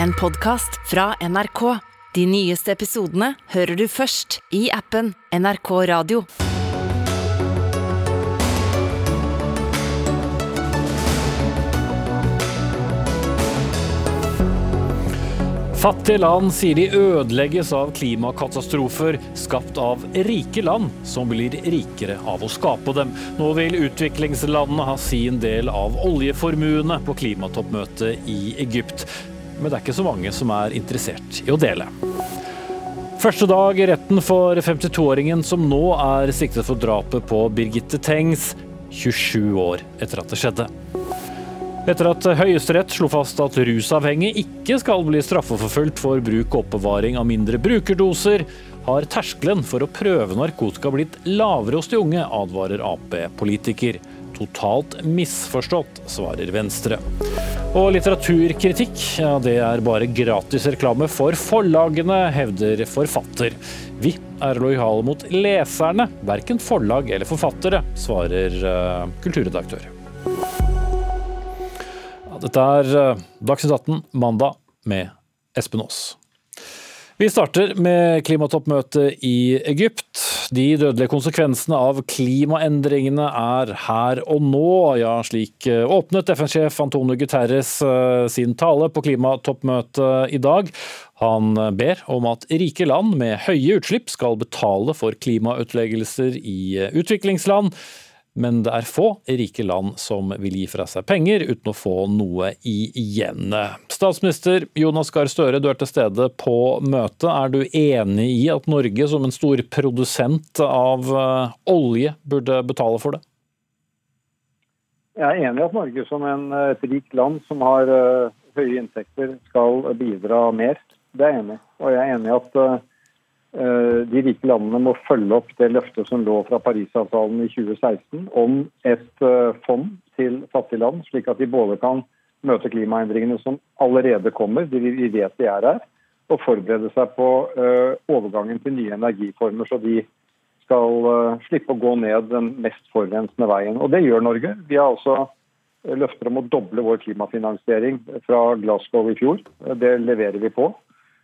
en podkast fra NRK. De nyeste episodene hører du først i appen NRK Radio. Fattige land sier de ødelegges av klimakatastrofer skapt av rike land som blir rikere av å skape dem. Nå vil utviklingslandene ha sin del av oljeformuene på klimatoppmøtet i Egypt. Men det er ikke så mange som er interessert i å dele. Første dag i retten for 52-åringen som nå er siktet for drapet på Birgitte Tengs, 27 år etter at det skjedde. Etter at Høyesterett slo fast at rusavhengige ikke skal bli straffeforfulgt for bruk og oppbevaring av mindre brukerdoser, har terskelen for å prøve narkotika blitt lavere hos de unge, advarer Ap-politiker. Totalt misforstått, svarer Venstre. Og litteraturkritikk, ja det er bare gratis reklame for forlagene, hevder forfatter. Vi er lojale mot leserne, verken forlag eller forfattere, svarer uh, kulturredaktør. Dette er eh, Dagsnytt 18 mandag med Espen Aas. Vi starter med klimatoppmøtet i Egypt. De dødelige konsekvensene av klimaendringene er her og nå. Ja, slik eh, åpnet FN-sjef Antonio Guterres eh, sin tale på klimatoppmøtet i dag. Han ber om at rike land med høye utslipp skal betale for klimautleggelser i utviklingsland. Men det er få rike land som vil gi fra seg penger uten å få noe igjen. Statsminister Jonas Gahr Støre, du er til stede på møtet. Er du enig i at Norge som en stor produsent av eh, olje burde betale for det? Jeg er enig i at Norge som en, et rikt land som har uh, høye inntekter, skal bidra mer. Det er jeg enig i. Og jeg er enig i at Eh, de rike landene må følge opp det løftet som lå fra Parisavtalen i 2016 om et eh, fond til fattige land, slik at de både kan møte klimaendringene som allerede kommer, de vi vet de er her, og forberede seg på eh, overgangen til nye energiformer, så de skal slippe å gå ned den mest forurensende veien. Og det gjør Norge. Vi har altså løfter om å doble vår klimafinansiering fra Glasgow i fjor. Det leverer vi på.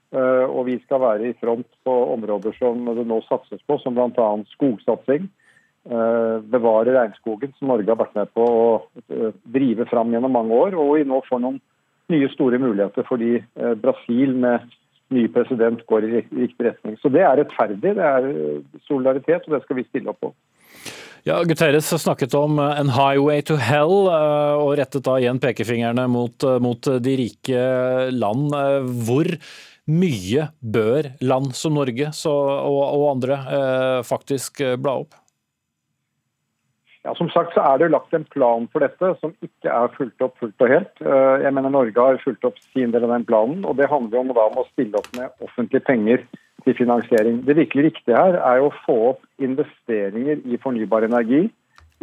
Eh, og vi skal være i front på områder som det nå satses på, som bl.a. skogsatsing. Eh, bevare regnskogen, som Norge har vært med på å eh, drive fram gjennom mange år. Og vi nå får noen nye store muligheter fordi Brasil med ny president går i riktig retning. Så det er rettferdig, det er solidaritet, og det skal vi stille opp på. Ja, Guterres snakket om en highway to hell, og rettet da igjen pekefingrene mot, mot de rike land. Hvor mye bør land som Norge så, og, og, andre eh, faktisk eh, bla opp? Ja, Som sagt så er det lagt en plan for dette som ikke er fulgt opp fullt og helt. Eh, jeg mener Norge har fulgt opp sin del av den planen, og det handler om, da, om å stille opp med offentlige penger til finansiering. Det virkelig riktige her er å få opp investeringer i fornybar energi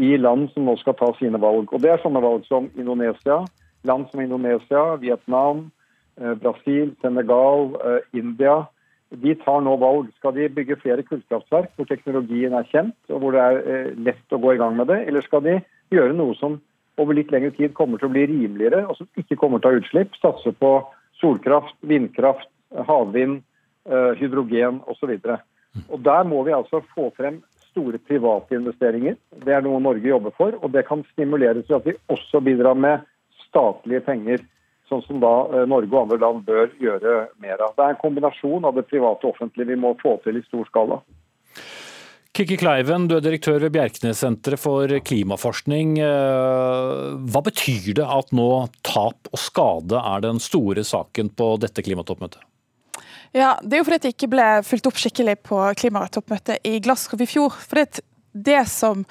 i land som nå skal ta sine valg. Og Det er sånne valg som Indonesia, land som Indonesia, Vietnam, Brasil, Senegal, eh, India. De tar nå valg. Skal de bygge flere kullkraftverk hvor teknologien er kjent og hvor det er eh, lett å gå i gang med det, eller skal de gjøre noe som over litt lengre tid kommer til å bli rimeligere, og som ikke kommer til å ha utslipp? Satse på solkraft, vindkraft, havvind, hydrogen osv. Der må vi altså få frem store private investeringer. Det er noe Norge jobber for, og det kan stimuleres ved at vi også bidrar med statlige penger sånn som da eh, Norge og andre land bør gjøre mer av. Det er en kombinasjon av det private og offentlige vi må få til i stor skala. Kikki Kleiven, du er direktør ved Bjerknessenteret for klimaforskning. Eh, hva betyr det at nå tap og skade er den store saken på dette klimatoppmøtet? Ja, Det er jo fordi det ikke ble fulgt opp skikkelig på klimatoppmøtet i Glasgow i fjor. For det det som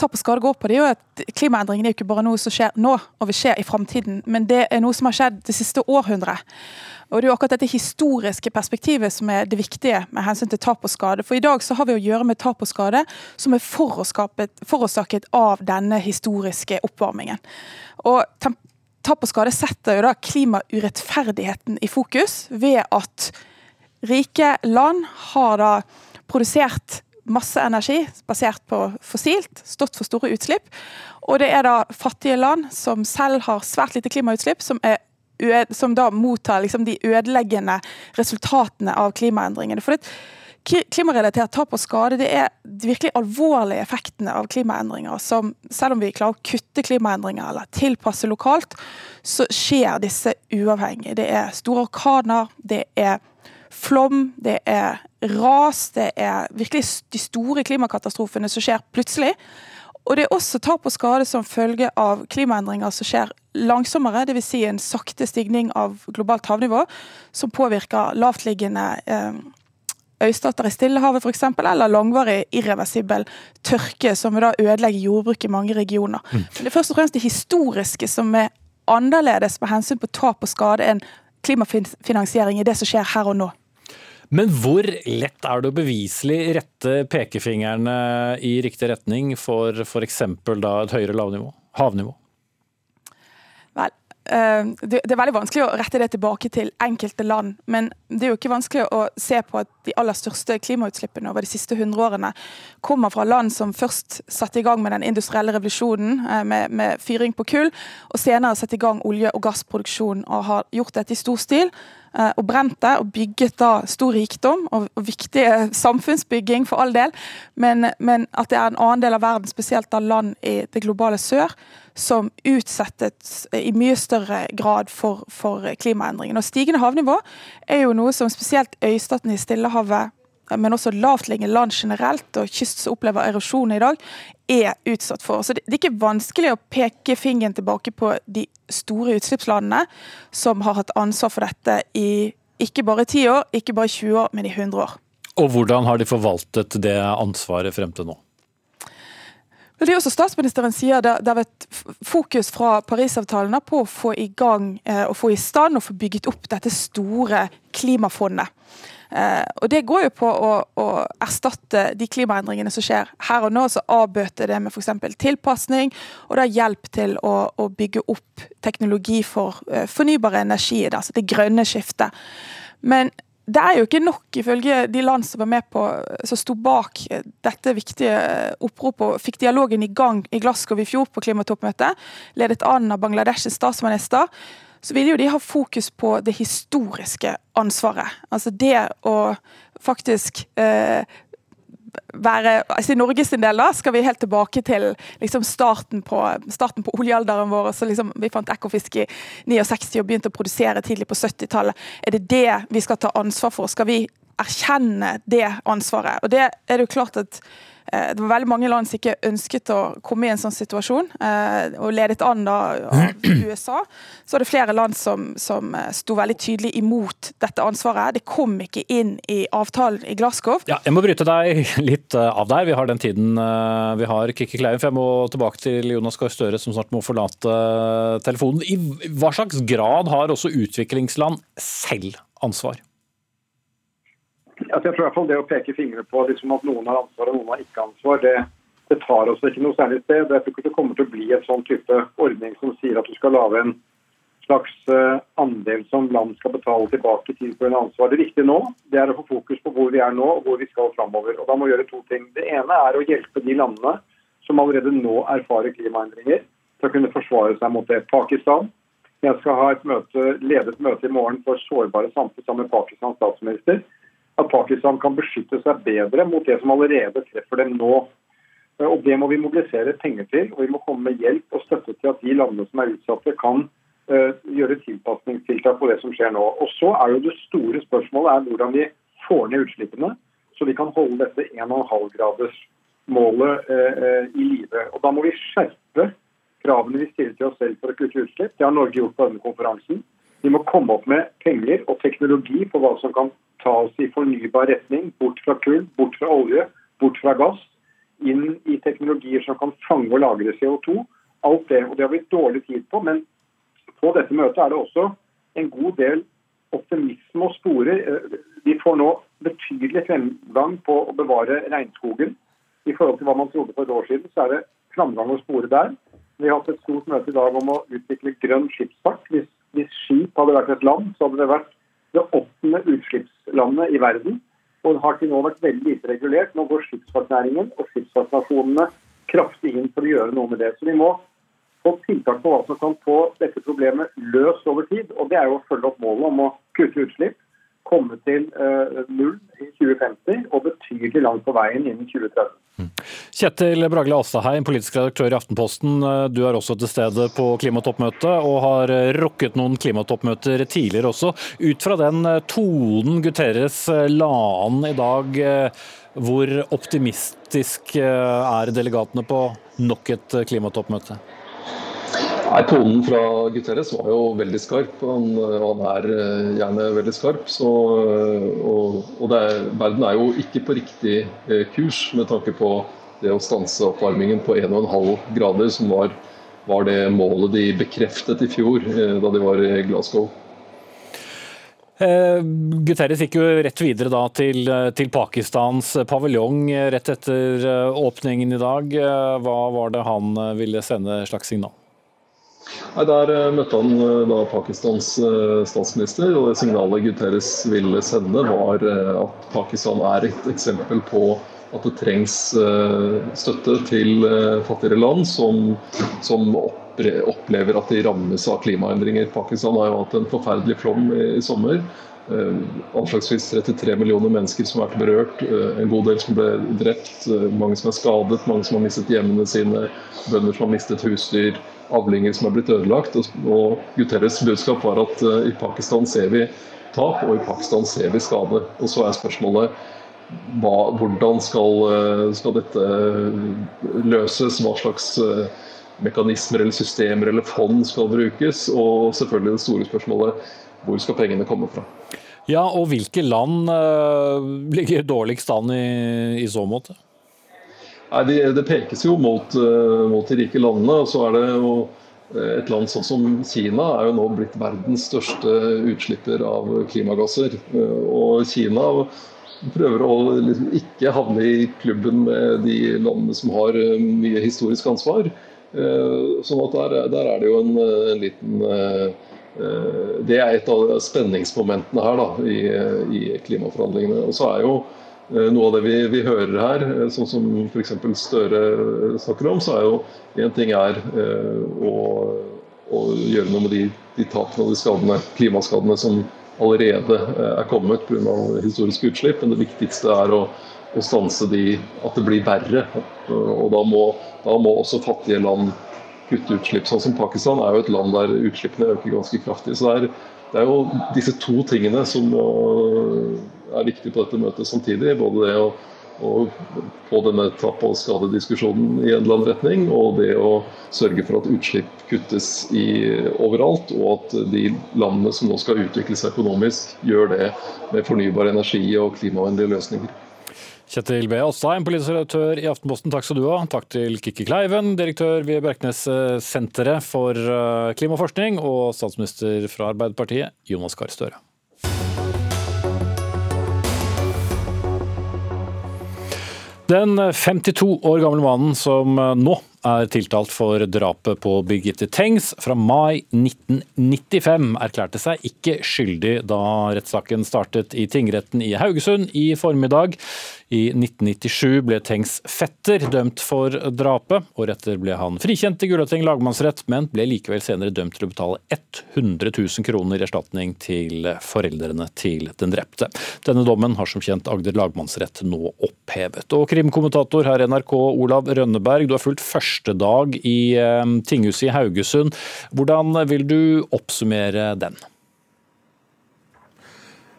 tap og skade går på, det er jo at klimaendringene er ikke bare noe som skjer nå og vil skje i framtiden, men det er noe som har skjedd det siste århundret. Og Det er jo akkurat dette historiske perspektivet som er det viktige med hensyn til tap og skade. For i dag så har vi å gjøre med tap og skade som er forårsaket av denne historiske oppvarmingen. Og tap og skade setter jo da klimaurettferdigheten i fokus ved at rike land har da produsert masse energi basert på fossilt, stått for store utslipp. Og det er da fattige land som selv har svært lite klimautslipp, som som da mottar liksom, de ødeleggende resultatene av klimaendringene. For Klimarelatert tap og skade det er de virkelig alvorlige effektene av klimaendringer. som Selv om vi klarer å kutte klimaendringer eller tilpasse lokalt, så skjer disse uavhengig. Det er store orkaner, det er flom, det er ras, det er virkelig de store klimakatastrofene som skjer plutselig. Og det er også tap og skade som følge av klimaendringer som skjer langsommere, dvs. Si en sakte stigning av globalt havnivå, som påvirker lavtliggende eh, øystater i Stillehavet f.eks., eller langvarig irreversibel tørke, som da ødelegger jordbruk i mange regioner. Mm. Men det er først og fremst det historiske som er annerledes med hensyn på tap og skade enn klimafinansiering i det som skjer her og nå. Men hvor lett er det å beviselig rette pekefingrene i riktig retning for f.eks. et høyere lavnivå, havnivå? Vel, det er veldig vanskelig å rette det tilbake til enkelte land, men det er jo ikke vanskelig å se på at de aller største klimautslippene over de siste 100 årene kommer fra land som først satte i gang med den industrielle revolusjonen eh, med, med fyring på kull, og senere satte i gang olje- og gassproduksjon og har gjort dette i stor stil. Eh, og brent det og bygget da stor rikdom og, og viktig samfunnsbygging, for all del. Men, men, at det er en annen del av verden, spesielt av land i det globale sør, som utsettes i mye større grad for, for klimaendringene. Og Stigende havnivå er jo noe som spesielt øystatene i Stillehavet men også lavtliggende land generelt og kyst som opplever erosjon i dag, er utsatt for. Så det, er ikke vanskelig å peke fingeren tilbake på de store utslippslandene som har hatt ansvar for dette i ikke bare 10 år, ikke bare 20 år, men i 100 år. Og hvordan har de forvaltet det ansvaret frem til nå? Det er også statsministeren sier det, det har vært fokus fra Parisavtalen på å få i gang eh, og få i stand og få bygget opp dette store klimafondet. Eh, og Det går jo på å, å, erstatte de klimaendringene som skjer her og nå. Så avbøter det med f.eks. tilpasning, og da hjelp til å, å, bygge opp teknologi for uh, fornybar energi, altså det grønne skiftet. Men det er jo ikke nok, ifølge de land som var med på, som sto bak dette viktige oppropet og fikk dialogen i gang i Glasgow i fjor på klimatoppmøtet, ledet an av Bangladeshs statsminister, så vil jo de ha fokus på det historiske ansvaret. Altså det å faktisk eh, være altså I Norges del da, skal vi helt tilbake til liksom starten, på, starten på oljealderen vår. så liksom, Vi fant ekofisk i 69 og begynte å produsere tidlig på 70-tallet. Er det det vi skal ta ansvar for? Skal vi erkjenne det ansvaret? Og det er det jo klart at det var veldig mange land som ikke ønsket å komme i en sånn situasjon, eh, og ledet an da av USA. Så er det flere land som, som eh, sto veldig tydelig imot dette ansvaret. Det kom ikke inn i avtalen i Glasgow. Ja, jeg må bryte deg litt av der. Vi har den tiden vi har, Kikki Klein. For jeg må tilbake til Jonas Gahr Støre, som snart må forlate telefonen. I hva slags grad har også utviklingsland selv ansvar? Altså jeg tror i hvert fall Det å peke fingre på liksom at noen har ansvar og noen har ikke ansvar, det, det tar oss ikke noe særlig sted. Jeg tror ikke det kommer til å bli en sånn type ordning som sier at du skal lage en slags uh, andel som land skal betale tilbake til for en ansvar. Det viktige nå det er å få fokus på hvor vi er nå og hvor vi skal framover. Og da må vi gjøre to ting. Det ene er å hjelpe de landene som allerede nå erfarer klimaendringer, til å kunne forsvare seg mot det. Pakistan. Jeg skal ha et møte, ledet møte i morgen for sårbare samfunn sammen med Pakistans statsminister at Pakistan kan beskytte seg bedre mot det som allerede treffer dem nå. Eh, og Det må vi mobilisere penger til, og vi må komme med hjelp og støtte til at de landene som er utsatte, kan uh, gjøre tilpasningstiltak på det som skjer nå. Og Så er jo det store spørsmålet er hvordan vi får ned utslippene, så vi kan holde dette 1,5-gradersmålet uh, uh, i live. Og Da må vi skjerpe kravene vi stiller til oss selv for å kutte utslipp. Det har Norge gjort på denne konferansen. Vi må komme opp med penger og teknologi på hva som kan ta oss i fornybar retning, bort fra kull, bort fra olje, bort fra gass, inn i teknologier som kan fange og lagre CO2. Alt det. Og det har vi dårlig tid på. Men på dette møtet er det også en god del optimisme å spore. Vi får nå betydelig fremgang på å bevare regnskogen. I forhold til hva man trodde for et år siden, så er det framgang å spore der. Vi har hatt et stort møte i dag om å utvikle grønn skipsfart. Hvis, hvis skip hadde vært et land, så hadde det vært det åttende utslippslandet i verden. Og det har til nå vært veldig lite regulert. Nå går skipsfartsnæringen og skipsfartsnasjonene kraftig inn for å gjøre noe med det. Så vi må få tiltak på hva som kan få dette problemet løst over tid. Og det er jo å følge opp målet om å kutte utslipp, komme til uh, null i 2050 og betydelig langt på veien innen 2030. Kjetil Bragle Astaheim, politisk redaktør i Aftenposten. Du er også til stede på klimatoppmøtet, og har rukket noen klimatoppmøter tidligere også. Ut fra den tonen Guterres la an i dag, hvor optimistisk er delegatene på nok et klimatoppmøte? Nei, Tonen fra Guterres var jo veldig skarp. Han, han er eh, gjerne veldig skarp. Så, eh, og, og er, verden er jo ikke på riktig eh, kurs med tanke på det å stanse oppvarmingen på 1,5 grader, som var, var, det målet de bekreftet i fjor da de var i Glasgow. Eh, Guterres gikk jo rett videre da til, til Pakistans paviljong rett etter åpningen i dag. Hva var det han ville sende slags signal? Nei, Der eh, møtte han eh, da Pakistans eh, statsminister, og det signalet Guterres ville sende, var at Pakistan er et eksempel på at det trengs støtte til fattigere land som, som opplever at de rammes av klimaendringer. Pakistan har jo hatt en forferdelig flom i sommer. Anslagsvis 33 millioner mennesker som har vært berørt. En god del som ble drept, mange som er skadet, mange som har mistet hjemmene sine, bønder som har mistet husdyr avlinger som er blitt ødelagt. Og Guterres budskap var at uh, i Pakistan ser vi tap, og i Pakistan ser vi skade. Og så er spørsmålet hva, hvordan skal, uh, skal, dette eh, løses? Hva slags mekanismer eller systemer eller fond skal brukes? Og selvfølgelig det store spørsmålet hvor skal pengene komme fra? Ja, og hvilke land ligger dårligst an i, i så måte? Nei, det, det, pekes jo mot, uh, mot, de rike landene. og så er det jo eh, Et land sånn som Kina er jo nå blitt verdens største utslipper av klimagasser. Uh, og Kina prøver å liksom ikke havne i klubben med de landene som har mye historisk ansvar. Sånn at der, der, er det jo en, en liten Det er et av spenningsmomentene her da, i, i klimaforhandlingene. Og så er jo Eh, noe av det vi, vi hører her, eh, sånn som f.eks. Støre snakker om, så er jo én ting er eh, å, å, gjøre noe med de, de tapene og de skadene, klimaskadene som allerede er kommet pga. historiske utslipp, men det viktigste er å, å stanse de, at det blir verre. Og da må, da må også fattige land kutte utslipp. Sånn som Pakistan er jo et land der utslippene øker ganske kraftig. Så det er, det er jo disse to tingene som er viktig på dette møtet samtidig. Både det å, å få denne tapp- og skadediskusjonen i en eller annen retning, og det å sørge for at utslipp kuttes i, overalt, og at de landene som nå skal utvikle seg økonomisk, gjør det med fornybar energi og klimavennlige løsninger. Kjetil B. Alstheim, politisk redaktør i Aftenposten, takk skal du ha. Takk til Kikki Kleiven, direktør ved Bjerknessenteret for eh, klimaforskning, og statsminister fra Arbeiderpartiet, Jonas Gahr Støre. Den 52 år gamle mannen som nå er tiltalt for drapet på Birgitte Tengs fra mai 1995, erklærte seg ikke skyldig da rettssaken startet i tingretten i Haugesund i formiddag. I 1997 ble Tengs fetter dømt for drapet. Året etter ble han frikjent i Gulating lagmannsrett, men ble likevel senere dømt til å betale 100 000 kroner i erstatning til foreldrene til den drepte. Denne dommen har som kjent Agder lagmannsrett nå opphevet. Og krimkommentator her i NRK, Olav Rønneberg, du har fulgt første dag i eh, tinghuset i Haugesund. Hvordan vil du oppsummere den?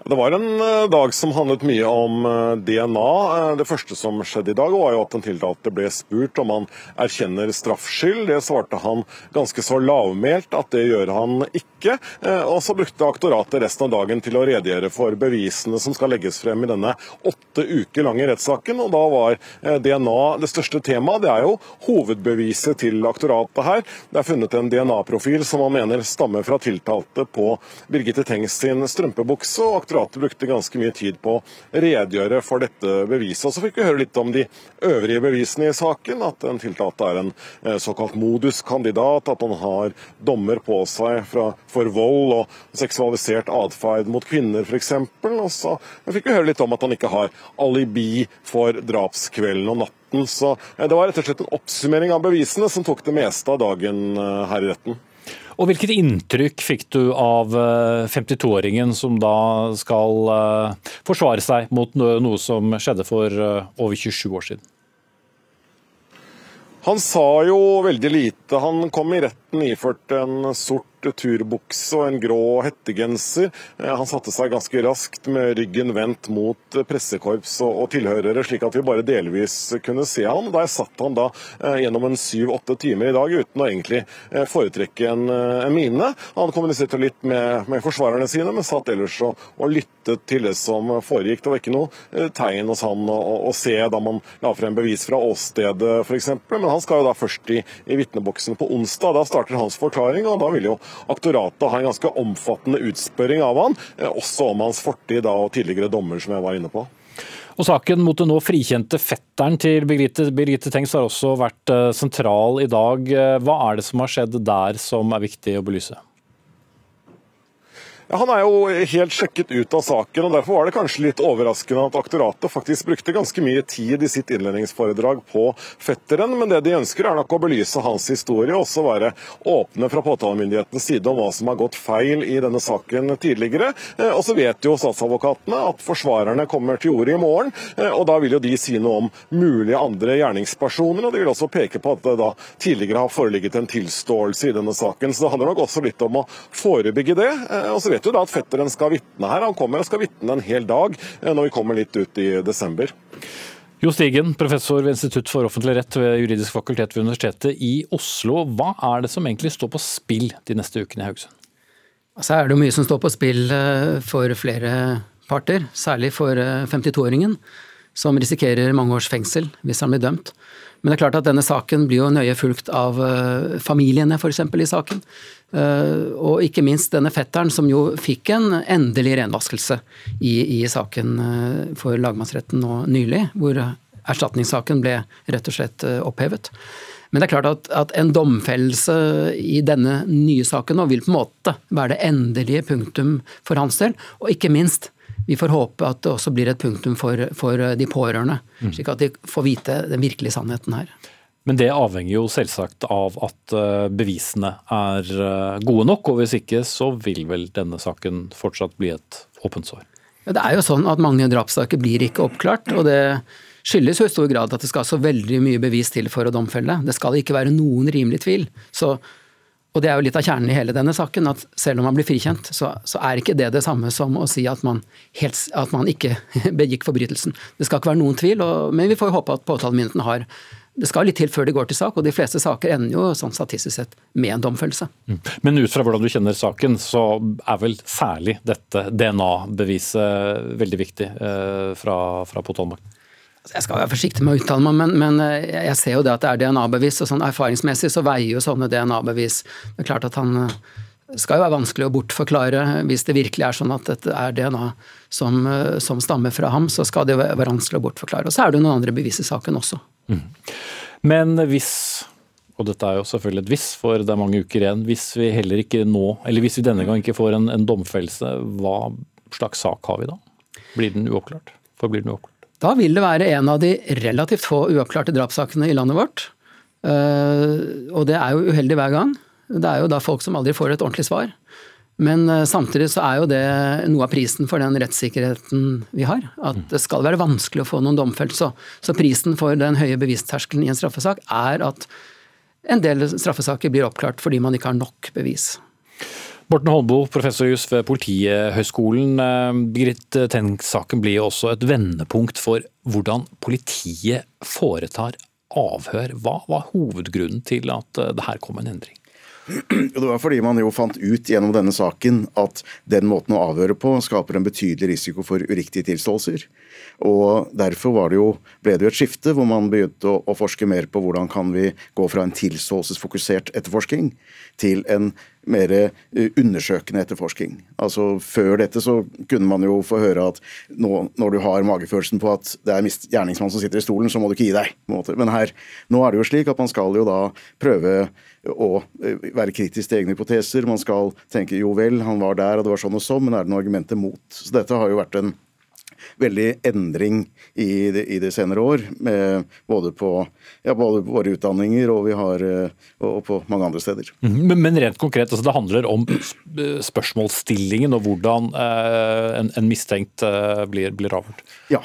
Det var en eh, dag som handlet mye om eh, DNA. Eh, det første som skjedde i dag, var jo at den tiltalte ble spurt om han erkjenner straffskyld. Det svarte han ganske så lavmælt at det gjør han ikke. Og så brukte aktoratet resten av dagen til å redegjøre for bevisene som skal legges frem i denne åtte uker lange rettssaken. Og da var DNA det største temaet. Det er jo hovedbeviset til aktoratet her. Det er funnet en DNA-profil som man mener stammer fra tiltalte på Birgitte Tengs sin strømpebukse. og aktoratet brukte ganske mye tid på å redegjøre for dette beviset. Og Så fikk vi høre litt om de øvrige bevisene i saken. At den tiltalte er en eh, såkalt moduskandidat, at han har dommer på seg fra, for vold og seksualisert atferd mot kvinner f.eks. Og så fikk vi høre litt om at han ikke har alibi for drapskvelden og natten. Så eh, det var rett og slett en oppsummering av bevisene som tok det meste av dagen eh, her i retten. Og Hvilket inntrykk fikk du av 52-åringen som da skal forsvare seg mot noe som skjedde for over 27 år siden? Han sa jo veldig lite. Han kom i retten iført en sort turbukse og en grå hettegenser. Eh, han satte seg ganske raskt med ryggen vendt mot pressekorps og, tilhørere, slik at vi bare delvis kunne se han. Der satt han da eh, gjennom en syv-åtte timer i dag uten å egentlig eh, foretrekke en, en mine. Han kommuniserte litt med, med, forsvarerne sine, men satt ellers og, og, lyttet til det som foregikk. Det var ikke noe tegn hos han å, å se da man la frem bevis fra åstedet f.eks. Men han skal jo da først i, i vitneboksen på onsdag. Da starter hans forklaring, og da vil jo aktoratet har en ganske omfattende utspørring av han, eh, også om hans fortid og tidligere dommer, som jeg var inne på. Og Saken mot den nå frikjente fetteren til Birgitte, Birgitte Tengs har også vært eh, sentral i dag. Eh, hva er det som har skjedd der som er viktig å belyse? Ja, han er jo helt sjekket ut av saken, og derfor var det kanskje litt overraskende at aktoratet faktisk brukte ganske mye tid i sitt innledningsforedrag på fetteren. Men det de ønsker, er nok å belyse hans historie og også være åpne fra påtalemyndighetens side om hva som har gått feil i denne saken tidligere. Eh, og så vet jo statsadvokatene at forsvarerne kommer til orde i morgen, eh, og da vil jo de si noe om mulige andre gjerningspersoner. Og de vil også peke på at det da tidligere har foreligget en tilståelse i denne saken. Så det handler nok også litt om å forebygge det. Eh, og så vet vet jo da at fetteren skal vitne her. Han kommer og skal vitne en hel dag eh, når vi kommer litt ut i desember. Jo Stigen, professor ved Institutt for offentlig rett ved Juridisk fakultet ved Universitetet i Oslo. Hva er det som egentlig står på spill de neste ukene i Haugesund? Så er det jo mye som står på spill eh, for flere parter, særlig for 52-åringen, eh, som risikerer mange års fengsel hvis han blir dømt. Men det er klart at denne saken blir jo nøye fulgt av familiene f.eks. i saken. Eh, og ikke minst denne fetteren, som jo fikk en endelig renvaskelse i, i saken eh, for lagmannsretten nå nylig, hvor erstatningssaken ble rett og slett eh, opphevet. Men det er klart at, at, en domfellelse i denne nye saken nå vil på en måte være det endelige punktum for hans del. Og ikke minst, vi får håpe at det også blir et punktum for, for de pårørende. Mm. Slik at de får vite den virkelige sannheten her. Men det avhenger jo selvsagt av at eh, bevisene er eh, gode nok, og hvis ikke så vil vel denne saken fortsatt bli et åpent sår. Ja, det er jo sånn at mange drapssaker blir ikke oppklart, og det skyldes jo i stor grad at det skal så veldig mye bevis til for å domfelle. Det skal ikke være noen rimelig tvil. Så, og det er jo litt av kjernen i hele denne saken, at selv om man blir frikjent, så, så er ikke det det samme som å si at man, helt, at man ikke begikk forbrytelsen. Det skal ikke være noen tvil, og, men vi får jo håpe at påtalemyndigheten har det skal litt til før det går til sak, og de fleste saker ender jo sånn statistisk sett med en domfellelse. Mm. Men ut fra hvordan du kjenner saken, så er vel særlig dette DNA-beviset veldig viktig eh, fra, fra påtalemakt? Altså, jeg skal være forsiktig med å uttale meg, men, men, eh, jeg ser jo det at det er DNA-bevis. og sånn Erfaringsmessig så veier jo sånne DNA-bevis Det er klart at han eh, skal jo være vanskelig å bortforklare. Hvis det virkelig er sånn at dette er DNA som, som stammer fra ham, så skal det være vanskelig å bortforklare. Og så er det jo noen andre bevis i saken også. Mm. Men hvis, og dette er jo selvfølgelig et hvis, for det er mange uker igjen, hvis vi heller ikke nå, eller hvis vi denne gang ikke får en, en domfellelse, hva slags sak har vi da? Blir den uoppklart? Forblir den uoppklart? Da vil det være en av de relativt få uoppklarte drapssakene i landet vårt. Uh, og det er jo uheldig hver gang. Det er jo da folk som aldri får et ordentlig svar. Men eh, samtidig så er jo det noe av prisen for den rettssikkerheten vi har. At det skal være vanskelig å få noen domfelt. Så, så prisen for den høye bevisterskelen i en straffesak er at en del straffesaker blir oppklart fordi man ikke har nok bevis. Morten Holmboe, professor i juss ved Politihøgskolen. Eh, Birgit Tengs-saken blir jo også et vendepunkt for hvordan politiet foretar avhør. Hva var hovedgrunnen til at eh, det her kom en endring? Det var fordi man jo fant ut gjennom denne saken at den måten å avhøre på skaper en betydelig risiko for uriktige tilståelser. Og Derfor det jo, ble det jo et skifte hvor man begynte å, å, forske mer på hvordan kan vi gå fra en tilståelsesfokusert etterforskning til en mer undersøkende etterforsking. Altså Før dette så kunne man jo få høre at nå, når du har magefølelsen på at det er gjerningsmannen som sitter i stolen, så må du ikke gi deg. Men her, nå er det jo slik at man skal jo da prøve å være kritisk til egne hypoteser. Man skal tenke jo vel, han var der og det var sånn og sånn, men er det noen argumenter mot? Så dette har jo vært en veldig endring i det, i det senere år. Med, både, på, ja, både på våre utdanninger og, vi har, eh, og på mange andre steder. Mhm. Men, men rent konkret, altså det handler om spørsmålsstillingen og hvordan eh, en, en, mistenkt eh, blir, blir avhørt? Ja,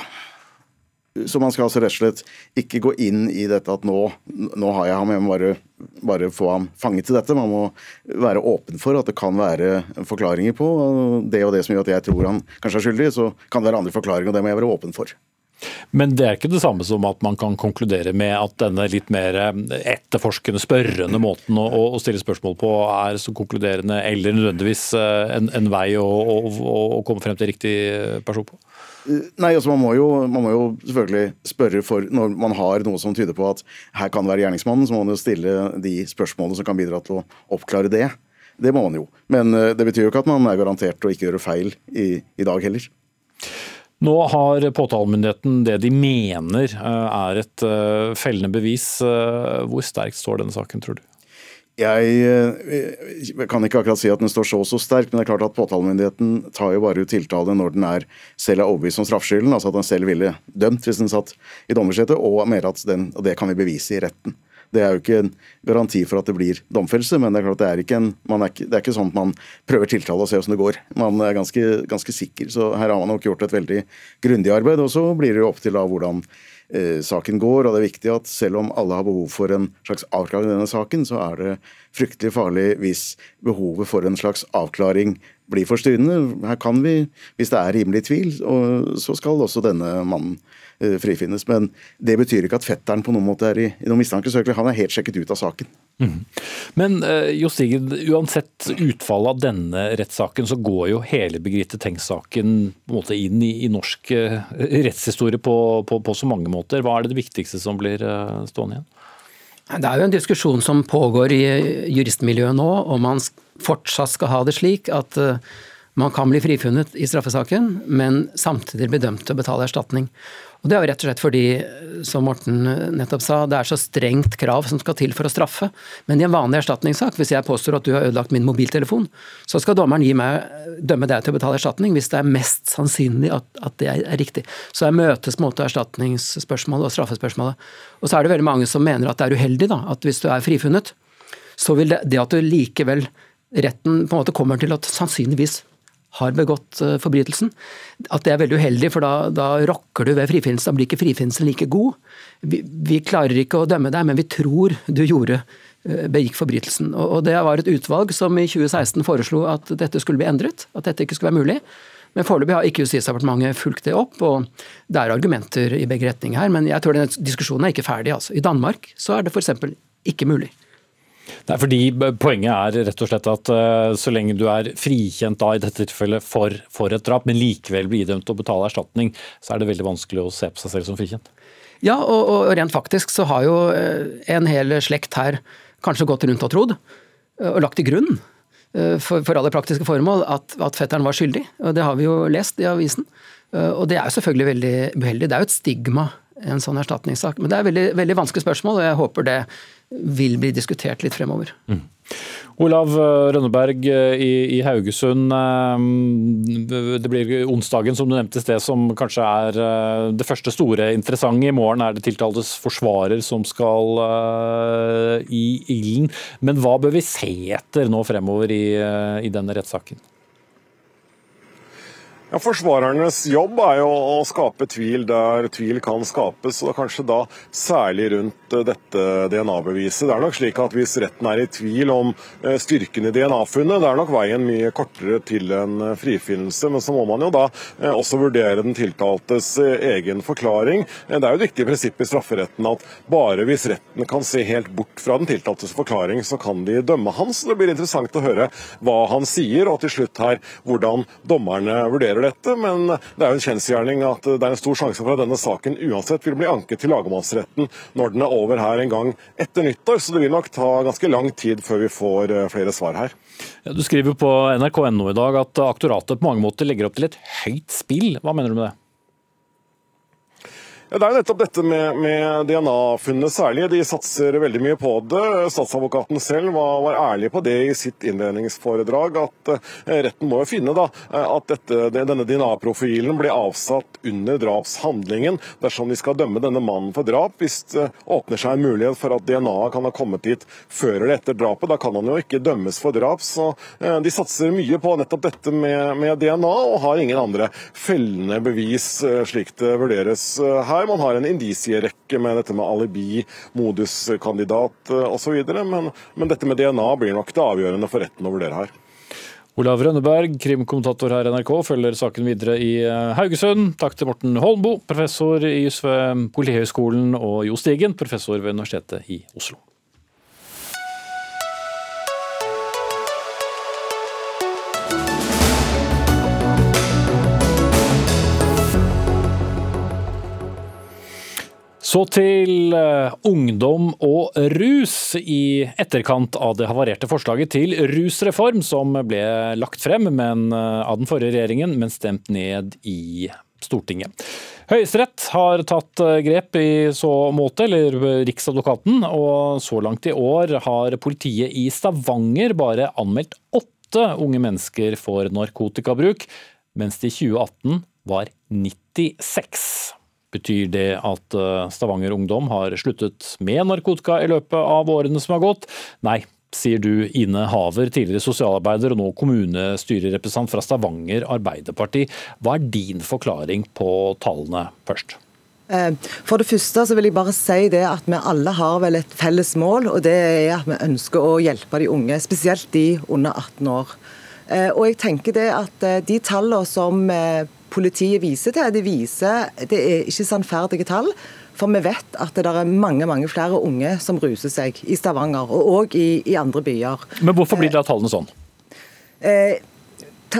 så man skal altså rett og slett ikke gå inn i dette at nå, nå har jeg ham, jeg må bare, bare, få ham fanget til dette. Man må være åpen for at det kan være forklaringer på det og det som gjør at jeg tror han kanskje er skyldig. Så kan det være andre forklaringer, og det må jeg være åpen for. Men det er ikke det samme som at man kan konkludere med at denne litt mer etterforskende, spørrende måten å, å stille spørsmål på er så konkluderende eller nødvendigvis eh, en, en vei å, å, å komme frem til riktig person på? Nei, altså man må, jo, man må, jo, selvfølgelig spørre for Når man har noe som tyder på at her kan det være gjerningsmannen, så må man jo stille de spørsmålene som kan bidra til å oppklare det. Det må man jo. Men eh, det betyr jo ikke at man er garantert å ikke gjøre feil i, i dag heller. Nå har påtalemyndigheten det de mener eh, er et eh, fellende bevis. Hvor sterkt står denne saken, tror du? Jeg, eh, kan ikke akkurat si at den står så og så sterkt, men det er klart at påtalemyndigheten tar jo bare ut tiltale når den er selv er overbevist om straffskylden, altså at den selv ville dømt hvis den satt i dommersetet, og mener at den, og det kan vi bevise i retten. Det er jo ikke en garanti for at det blir domfellelse, men det er klart det er ikke, en, er det er ikke sånn at man prøver tiltale og ser hvordan det går. Man er ganske, ganske sikker. Så her har man nok gjort et veldig grundig arbeid. Og så blir det jo opp til da hvordan eh, saken går. og det er viktig at Selv om alle har behov for en slags avklaring i denne saken, så er det fryktelig farlig hvis behovet for en slags avklaring blir forstyrrende. Her kan vi, Hvis det er rimelig tvil, så skal også denne mannen frifinnes. Men det betyr ikke at fetteren på noen måte er i, i noen mistankesøkelse. Han er helt sjekket ut av saken. Mm. Men uh, Jo Stiged, uansett utfallet av denne rettssaken, så går jo hele Birgitte Tengs-saken inn i, i norsk uh, rettshistorie på, på, på, så mange måter. Hva er det, det viktigste som blir uh, stående igjen? Det er jo en diskusjon som pågår i juristmiljøet nå, om man fortsatt skal ha det slik at man kan bli frifunnet i straffesaken, men samtidig bli dømt til å betale erstatning. Og Det er jo rett og slett fordi, som Morten nettopp sa, det er så strengt krav som skal til for å straffe. Men i en vanlig erstatningssak, hvis jeg påstår at du har ødelagt min mobiltelefon, så skal dommeren meg, dømme deg til å betale erstatning hvis det er mest sannsynlig at, at det er riktig. Så her møtes måte erstatningsspørsmålet og straffespørsmålet. Og så er det veldig mange som mener at det er uheldig da, at hvis du er frifunnet, så vil det, det at du likevel retten på en måte kommer til at sannsynligvis har begått eh, forbrytelsen. At det er veldig uheldig, for da, da rokker du ved frifinnelsen. Da blir ikke frifinnelsen like god. Vi, vi, klarer ikke å dømme deg, men vi tror du gjorde eh, begikk forbrytelsen. Og, og Det var et utvalg som i 2016 foreslo at dette skulle bli endret. At dette ikke skulle være mulig. Men foreløpig har ikke Justisdepartementet fulgt det opp, og det er argumenter i begge retninger her. Men jeg tror denne diskusjonen er ikke ferdig. Altså. I Danmark så er det f.eks. ikke mulig. Nei, fordi Poenget er rett og slett at uh, så lenge du er frikjent da, i dette tilfellet for, for et drap, men likevel blir idømt å betale erstatning, så er det veldig vanskelig å se på seg selv som frikjent. Ja, og, og rent faktisk så har jo eh, en hel slekt her kanskje gått rundt og trodd, eh, og lagt til grunn for, for alle praktiske formål, at, at fetteren var skyldig. og Det har vi jo lest i avisen. Og det er jo selvfølgelig veldig uheldig. Det er jo et stigma en sånn erstatningssak. Men det er veldig, veldig vanskelig spørsmål, og jeg håper det vil bli diskutert litt fremover. Mm. Olav eh, Rønneberg eh, i, Haugesund. Eh, det blir onsdagen som du nevnte i sted som kanskje er det første store interessante. I morgen er det tiltaltes forsvarer som skal i ilden. Men hva bør vi se etter nå fremover i, i denne rettssaken? Ja, Forsvarernes jobb er jo å skape tvil der tvil kan skapes, og kanskje da særlig rundt eh, dette DNA-beviset. Det er nok slik at Hvis retten er i tvil om eh, styrken i DNA-funnet, det er nok veien mye kortere til en eh, frifinnelse. Men så må man jo da også vurdere den tiltaltes egen forklaring. Det er jo et viktig prinsipp i strafferetten at bare hvis retten kan se helt bort fra den tiltaltes forklaring, så kan de dømme hans. Det blir interessant å høre hva han sier, og til slutt her hvordan dommerne vurderer vurderer dette, men det er jo en kjensgjerning at det er en stor sjanse for at denne saken uansett vil bli anket til lagmannsretten når den er over her en gang etter nyttår. Så det vil nok ta ganske lang tid før vi får eh, flere svar her. Ja, du skriver på nrk.no i dag at aktoratet på mange måter legger opp til et høyt spill. Hva mener du med det? Ja, Det er jo nettopp dette med, med DNA-funnene særlig. De satser veldig mye på det. Statsadvokaten selv var, var, ærlig på det i sitt innledningsforedrag. At eh, retten må jo finne da, eh, at dette, denne DNA-profilen ble avsatt under drapshandlingen dersom de skal dømme denne mannen for drap. Hvis det åpner seg en mulighet for at DNA-et kan ha kommet dit før eller etter drapet, da kan han jo ikke dømmes for drap. Så eh, de satser mye på nettopp dette med, med DNA, og har ingen andre fellende bevis slik det vurderes her her. Man har en indisierekke med dette med alibi, moduskandidat eh, osv. Men, men dette med DNA blir nok det avgjørende for retten å vurdere her. Olav Rønneberg, krimkommentator her i NRK, følger saken videre i eh, Haugesund. Takk til Morten Holmboe, professor i juss ved Politihøgskolen, og Jo Stigen, professor ved Universitetet i Oslo. Så til uh, ungdom og rus i etterkant av det havarerte forslaget til rusreform som ble lagt frem men, uh, av den forrige regjeringen, men stemt ned i Stortinget. Høyesterett har tatt uh, grep i så måte, eller Riksadvokaten, og så langt i år har politiet i Stavanger bare anmeldt åtte unge mennesker for narkotikabruk, mens det i 2018 var 96. Betyr det at eh, Stavanger Ungdom har sluttet med narkotika i løpet av årene som har gått? Nei, sier du Ine Haver, tidligere sosialarbeider og nå kommunestyrerepresentant fra Stavanger Arbeiderparti. Hva er din forklaring på tallene først? Eh, for det første så vil jeg bare si det at vi alle har vel et felles mål, og det er at vi ønsker å hjelpe de unge, spesielt de under 18 år. Eh, og jeg tenker det at de tallene som politiet viser til. De viser, det er ikke sannferdige tall. For vi vet at det er mange mange flere unge som ruser seg i Stavanger, og òg i, i, andre byer. Men hvorfor blir da tallene sånn? Eh,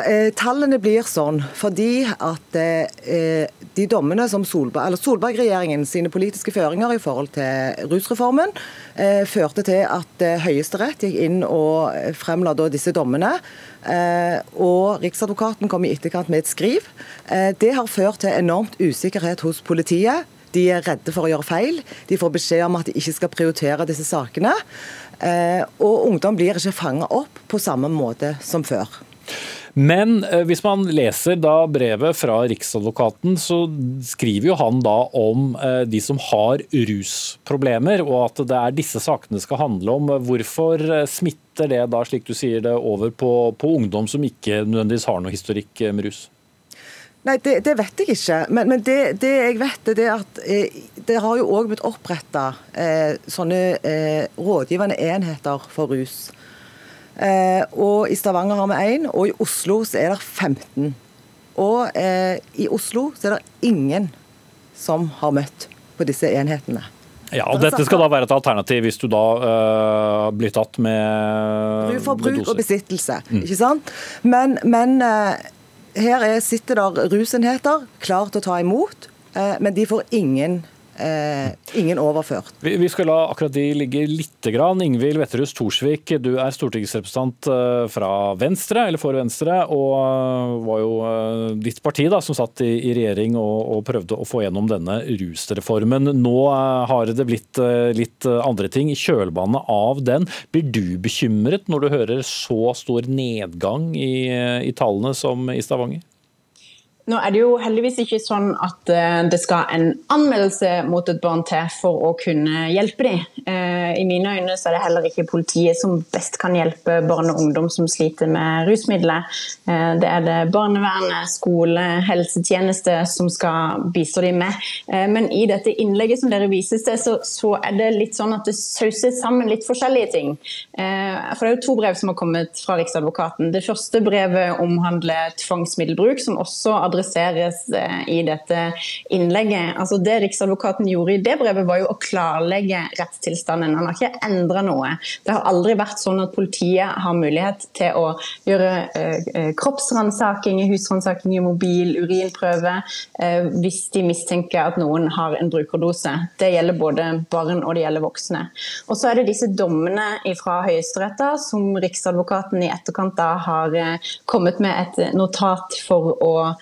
eh, Tallene blir sånn fordi at eh, de dommene som Solberg, Solberg-regjeringen sine politiske føringer i forhold til rusreformen eh, førte til at eh, Høyesterett gikk inn og fremla disse dommene. Eh, og Riksadvokaten kom i etterkant med et skriv. Eh, det har ført til enormt usikkerhet hos politiet. De er redde for å gjøre feil. De får beskjed om at de ikke skal prioritere disse sakene. Eh, og ungdom blir ikke fanga opp på samme måte som før. Men eh, hvis man leser da brevet fra Riksadvokaten, så skriver jo han da om eh, de som har rusproblemer, og at det er disse sakene skal handle om. Hvorfor eh, smitter det da, slik du sier det, over på, på ungdom som ikke nødvendigvis har noe historikk med rus? Nei, det, det, vet jeg ikke. Men, men det, det, jeg vet, er at det har jo òg blitt oppretta eh, sånne eh, rådgivende enheter for rus. Eh, og I Stavanger har vi én, og i Oslo så er det 15. Og eh, i Oslo så er det ingen som har møtt på disse enhetene. Ja, og Dette skal da være et alternativ hvis du da uh, blir tatt med Bruk for bruk og besittelse. Mm. ikke sant? Men, men uh, her er, sitter der rusenheter klar til å ta imot, eh, men de får ingen Eh, ingen overført. Vi, vi, skal la akkurat de ligge litt. Grann. Ingvild Wetterhus Thorsvik, du er stortingsrepresentant eh, fra Venstre, eller for Venstre, og eh, var jo ditt parti da, som satt i, i regjering og, og, prøvde å få gjennom denne rusreformen. Nå har det blitt litt andre ting i kjølvannet av den. Blir du bekymret når du hører så stor nedgang i, i tallene som i Stavanger? Nå er det jo heldigvis ikke sånn at eh, det skal en anmeldelse mot et barn til for å kunne hjelpe dem. Eh, I mine øyne så er det heller ikke politiet som best kan hjelpe barn og ungdom som sliter med rusmidler. Eh, det er det barnevernet, skole, helsetjeneste som skal bistå dem med. Men i dette innlegget som dere vises til, så, er det litt sånn at det sauser sammen litt forskjellige ting. For det er jo to brev som har kommet fra Riksadvokaten. Det første brevet omhandler tvangsmiddelbruk, som også adresserer adresseres eh, i dette innlegget. Altså Det Riksadvokaten gjorde i det brevet, var jo å klarlegge rettstilstanden. Han har ikke endra noe. Det har aldri vært sånn at politiet har mulighet til å gjøre eh, kroppsransaking, husransaking i mobil, urinprøve, eh, hvis de mistenker at noen har en brukerdose. Det gjelder både barn og det gjelder voksne. Og så er det disse dommene fra Høyesterett som Riksadvokaten i etterkant da har eh, kommet med et notat for å eh,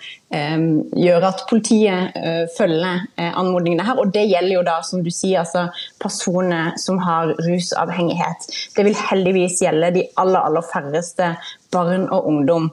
gjøre at politiet eh, følger anmodningene her. Og det gjelder jo da, som du sier, altså personer som har rusavhengighet. Det vil heldigvis gjelde de aller, aller færreste barn og ungdom.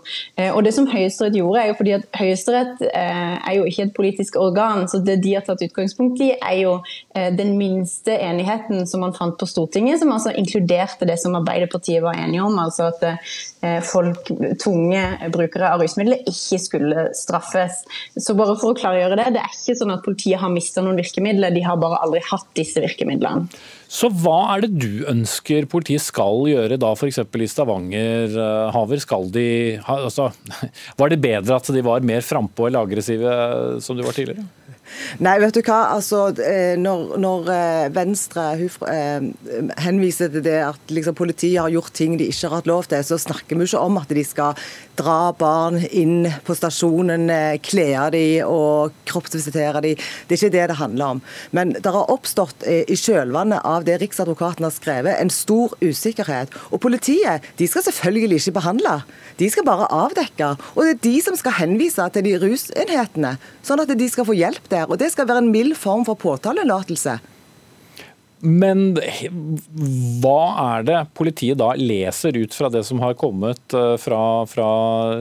Og det som Høyesterett gjorde, er jo fordi at Høyesterett er jo ikke et politisk organ, så det de har tatt utgangspunkt i, er jo den minste enigheten som man fant på Stortinget, som altså inkluderte det som Arbeiderpartiet var enige om, altså at folk, tunge brukere av rusmidler ikke skulle straffes. Så bare for å klargjøre det, det er ikke sånn at politiet har mista noen virkemidler, de har bare aldri hatt disse virkemidlene. Så hva er det du ønsker politiet skal gjøre da f.eks. i Stavanger, eh, Haver? Skal de, altså, var det bedre at de var mer frampå eller aggressive som de var tidligere? Nei, vet du hva. Altså, eh, når, når eh, Venstre eh, henviser til det at liksom, politiet har gjort ting de ikke har hatt lov til, så snakker vi ikke om at de skal dra barn inn på stasjonen, kle dem og kroppsvisitere dem. Det er ikke det det handler om. Men det har oppstått i kjølvannet av det Riksadvokaten har skrevet, en stor usikkerhet. Og politiet de skal selvfølgelig ikke behandle, de skal bare avdekke. Og det er de som skal henvise til de rusenhetene, sånn at de skal få hjelp der. Og det skal være en mild form for påtalelatelse. Men hva er det politiet da leser ut fra det som har kommet eh, fra, fra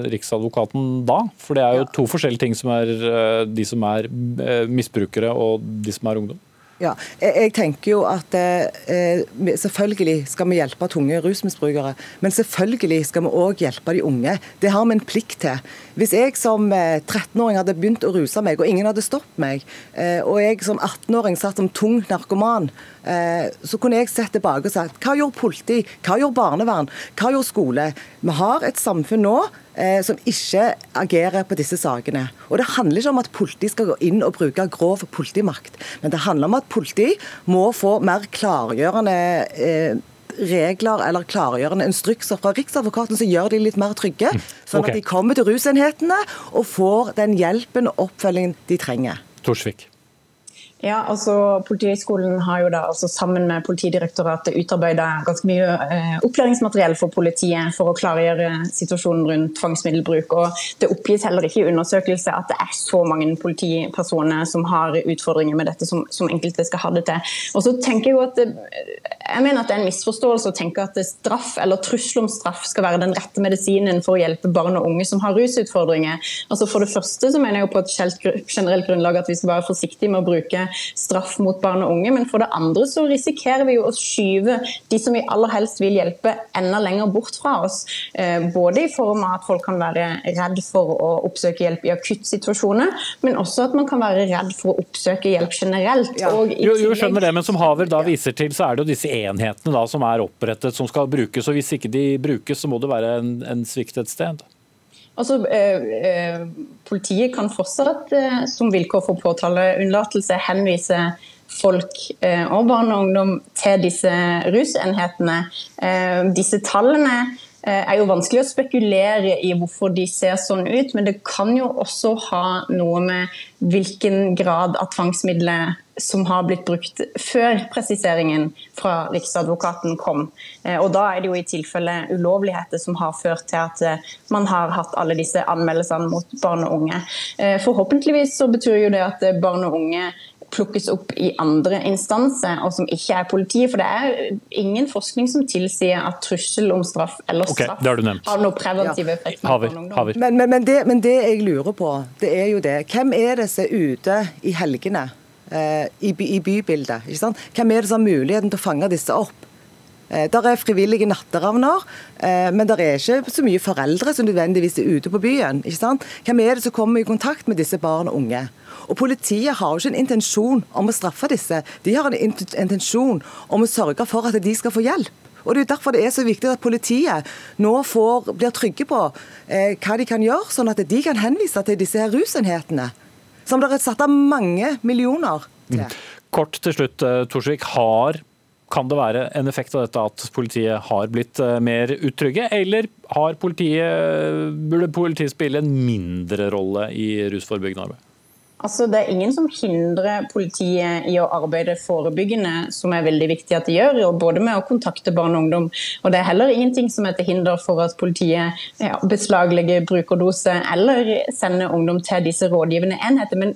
Riksadvokaten da? For det er jo to forskjellige ting som er eh, de som er eh, misbrukere og de som er ungdom. Ja, jeg, tenker jo at eh, selvfølgelig skal vi hjelpe tunge rusmisbrukere. Men selvfølgelig skal vi òg hjelpe de unge. Det har vi en plikt til. Hvis jeg som 13-åring hadde begynt å ruse meg, og ingen hadde stoppet meg, eh, og jeg som 18-åring satt som tung narkoman, eh, så kunne jeg sett tilbake og sagt hva gjorde politi, hva gjorde barnevern, hva gjorde skole? Vi har et samfunn nå eh, som ikke agerer på disse sakene. Og Det handler ikke om at politi skal gå inn og bruke grov politimakt, men det handler om at politi må få mer klargjørende eh, regler eller klargjørende instrukser fra Riksadvokaten som gjør de litt mer trygge, mm. sånn okay. at de kommer til rusenhetene og får den hjelpen og oppfølgingen de trenger. Torsvik. Ja, altså Politihøgskolen har jo da altså sammen med Politidirektoratet utarbeida ganske mye eh, opplæringsmateriell for politiet for å klargjøre situasjonen rundt tvangsmiddelbruk. og Det oppgis heller ikke i undersøkelse at det er så mange politipersoner som har utfordringer med dette som, som enkelte skal ha det til. Og så tenker Jeg jo at det, jeg mener at det er en misforståelse å tenke at straff eller trussel om straff skal være den rette medisinen for å hjelpe barn og unge som har rusutfordringer. Altså For det første så mener jeg jo på et generelt grunnlag at vi skal være forsiktige med å bruke straff mot barn og unge. Men for det andre så risikerer vi jo å skyve de som vi aller helst vil hjelpe, enda lenger bort fra oss. Eh, både i form av at folk kan være redd for å oppsøke hjelp i akuttsituasjoner, men også at man kan være redd for å oppsøke hjelp generelt. Ja. jo, jo, skjønner det, men som Haver da viser til, så er det jo disse enhetene da som er opprettet som skal brukes. og Hvis ikke de brukes, så må det være en, en svikt et sted. Altså, eh, eh, Politiet kan fortsatt eh, som vilkår for påtaleunnlatelse henvise folk eh, og barn og ungdom til disse rusenhetene. Eh, disse tallene eh, er jo vanskelig å spekulere i hvorfor de ser sånn ut, men det kan jo også ha noe med hvilken grad av tvangsmidler som har blitt brukt før presiseringen fra Riksadvokaten kom. Eh, og Da er det jo i tilfelle ulovligheter som har ført til at eh, man har hatt alle disse anmeldelsene mot barn og unge. Eh, forhåpentligvis så betyr jo det at barn og unge plukkes opp i andre instanser, og som ikke er politiet. For det er ingen forskning som tilsier at trussel om straff eller straff okay, har noen preventiv effekt. Ja. Haver, haver. Men, men, men, det, men, det, jeg lurer på, det er jo det. Hvem er det som er ute i helgene? Eh, i, i bybildet. Hvem er det som har muligheten til å fange disse opp? Eh, der er frivillige natteravner, eh, men det er ikke så mye foreldre som nødvendigvis er ute på byen. ikke sant? Hvem er det som kommer i kontakt med disse barn og unge? Og Politiet har jo ikke en intensjon om å straffe disse, de har en intensjon om å sørge for at de skal få hjelp. Og Det er derfor det er så viktig at politiet nå får, blir trygge på eh, hva de kan gjøre, sånn at de kan henvise til disse her rusenhetene. Som det er satt av mange millioner til. Mm. Kort til slutt, eh, Torsvik. Har kan det være en effekt av dette at politiet har blitt eh, mer utrygge, eller politiet, burde politiet spille en mindre rolle i rusforebyggende arbeid? Altså, det er ingen som hindrer politiet i å arbeide forebyggende, som er veldig viktig at de gjør, både med å kontakte barn og ungdom. Og det er heller ingenting som er til hinder for at politiet ja, beslaglegger brukerdose eller sender ungdom til disse rådgivende enheter. Men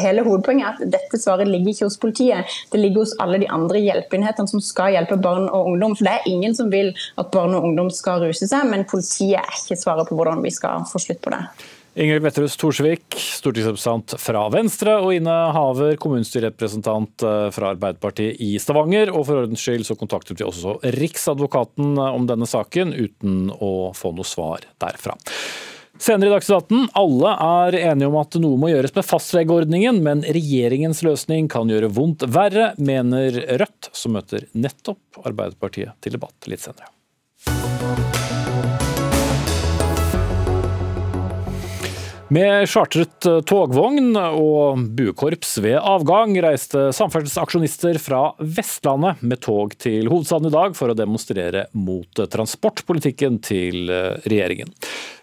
hele hovedpoenget er at dette svaret ligger ikke hos politiet, det ligger hos alle de andre hjelpeenhetene som skal hjelpe barn og ungdom. For det er ingen som vil at barn og ungdom skal ruse seg, men politiet er ikke svaret på hvordan vi skal få slutt på det. Ingrid Betterhus Thorsvik, stortingsrepresentant fra Venstre, og Ine Haver, kommunestyrerepresentant eh, fra Arbeiderpartiet i Stavanger. Og for ordens skyld så kontaktet vi også Riksadvokaten eh, om denne saken, uten å få noe svar derfra. Senere i Dagsnytt 18, alle er enige om at noe må gjøres med fastlegeordningen, men regjeringens løsning kan gjøre vondt verre, mener Rødt, som møter nettopp Arbeiderpartiet til debatt litt senere. Med chartret eh, togvogn og buekorps ved avgang reiste samferdselsaksjonister fra Vestlandet med tog til hovedstaden i dag for å demonstrere mot transportpolitikken til eh, regjeringen.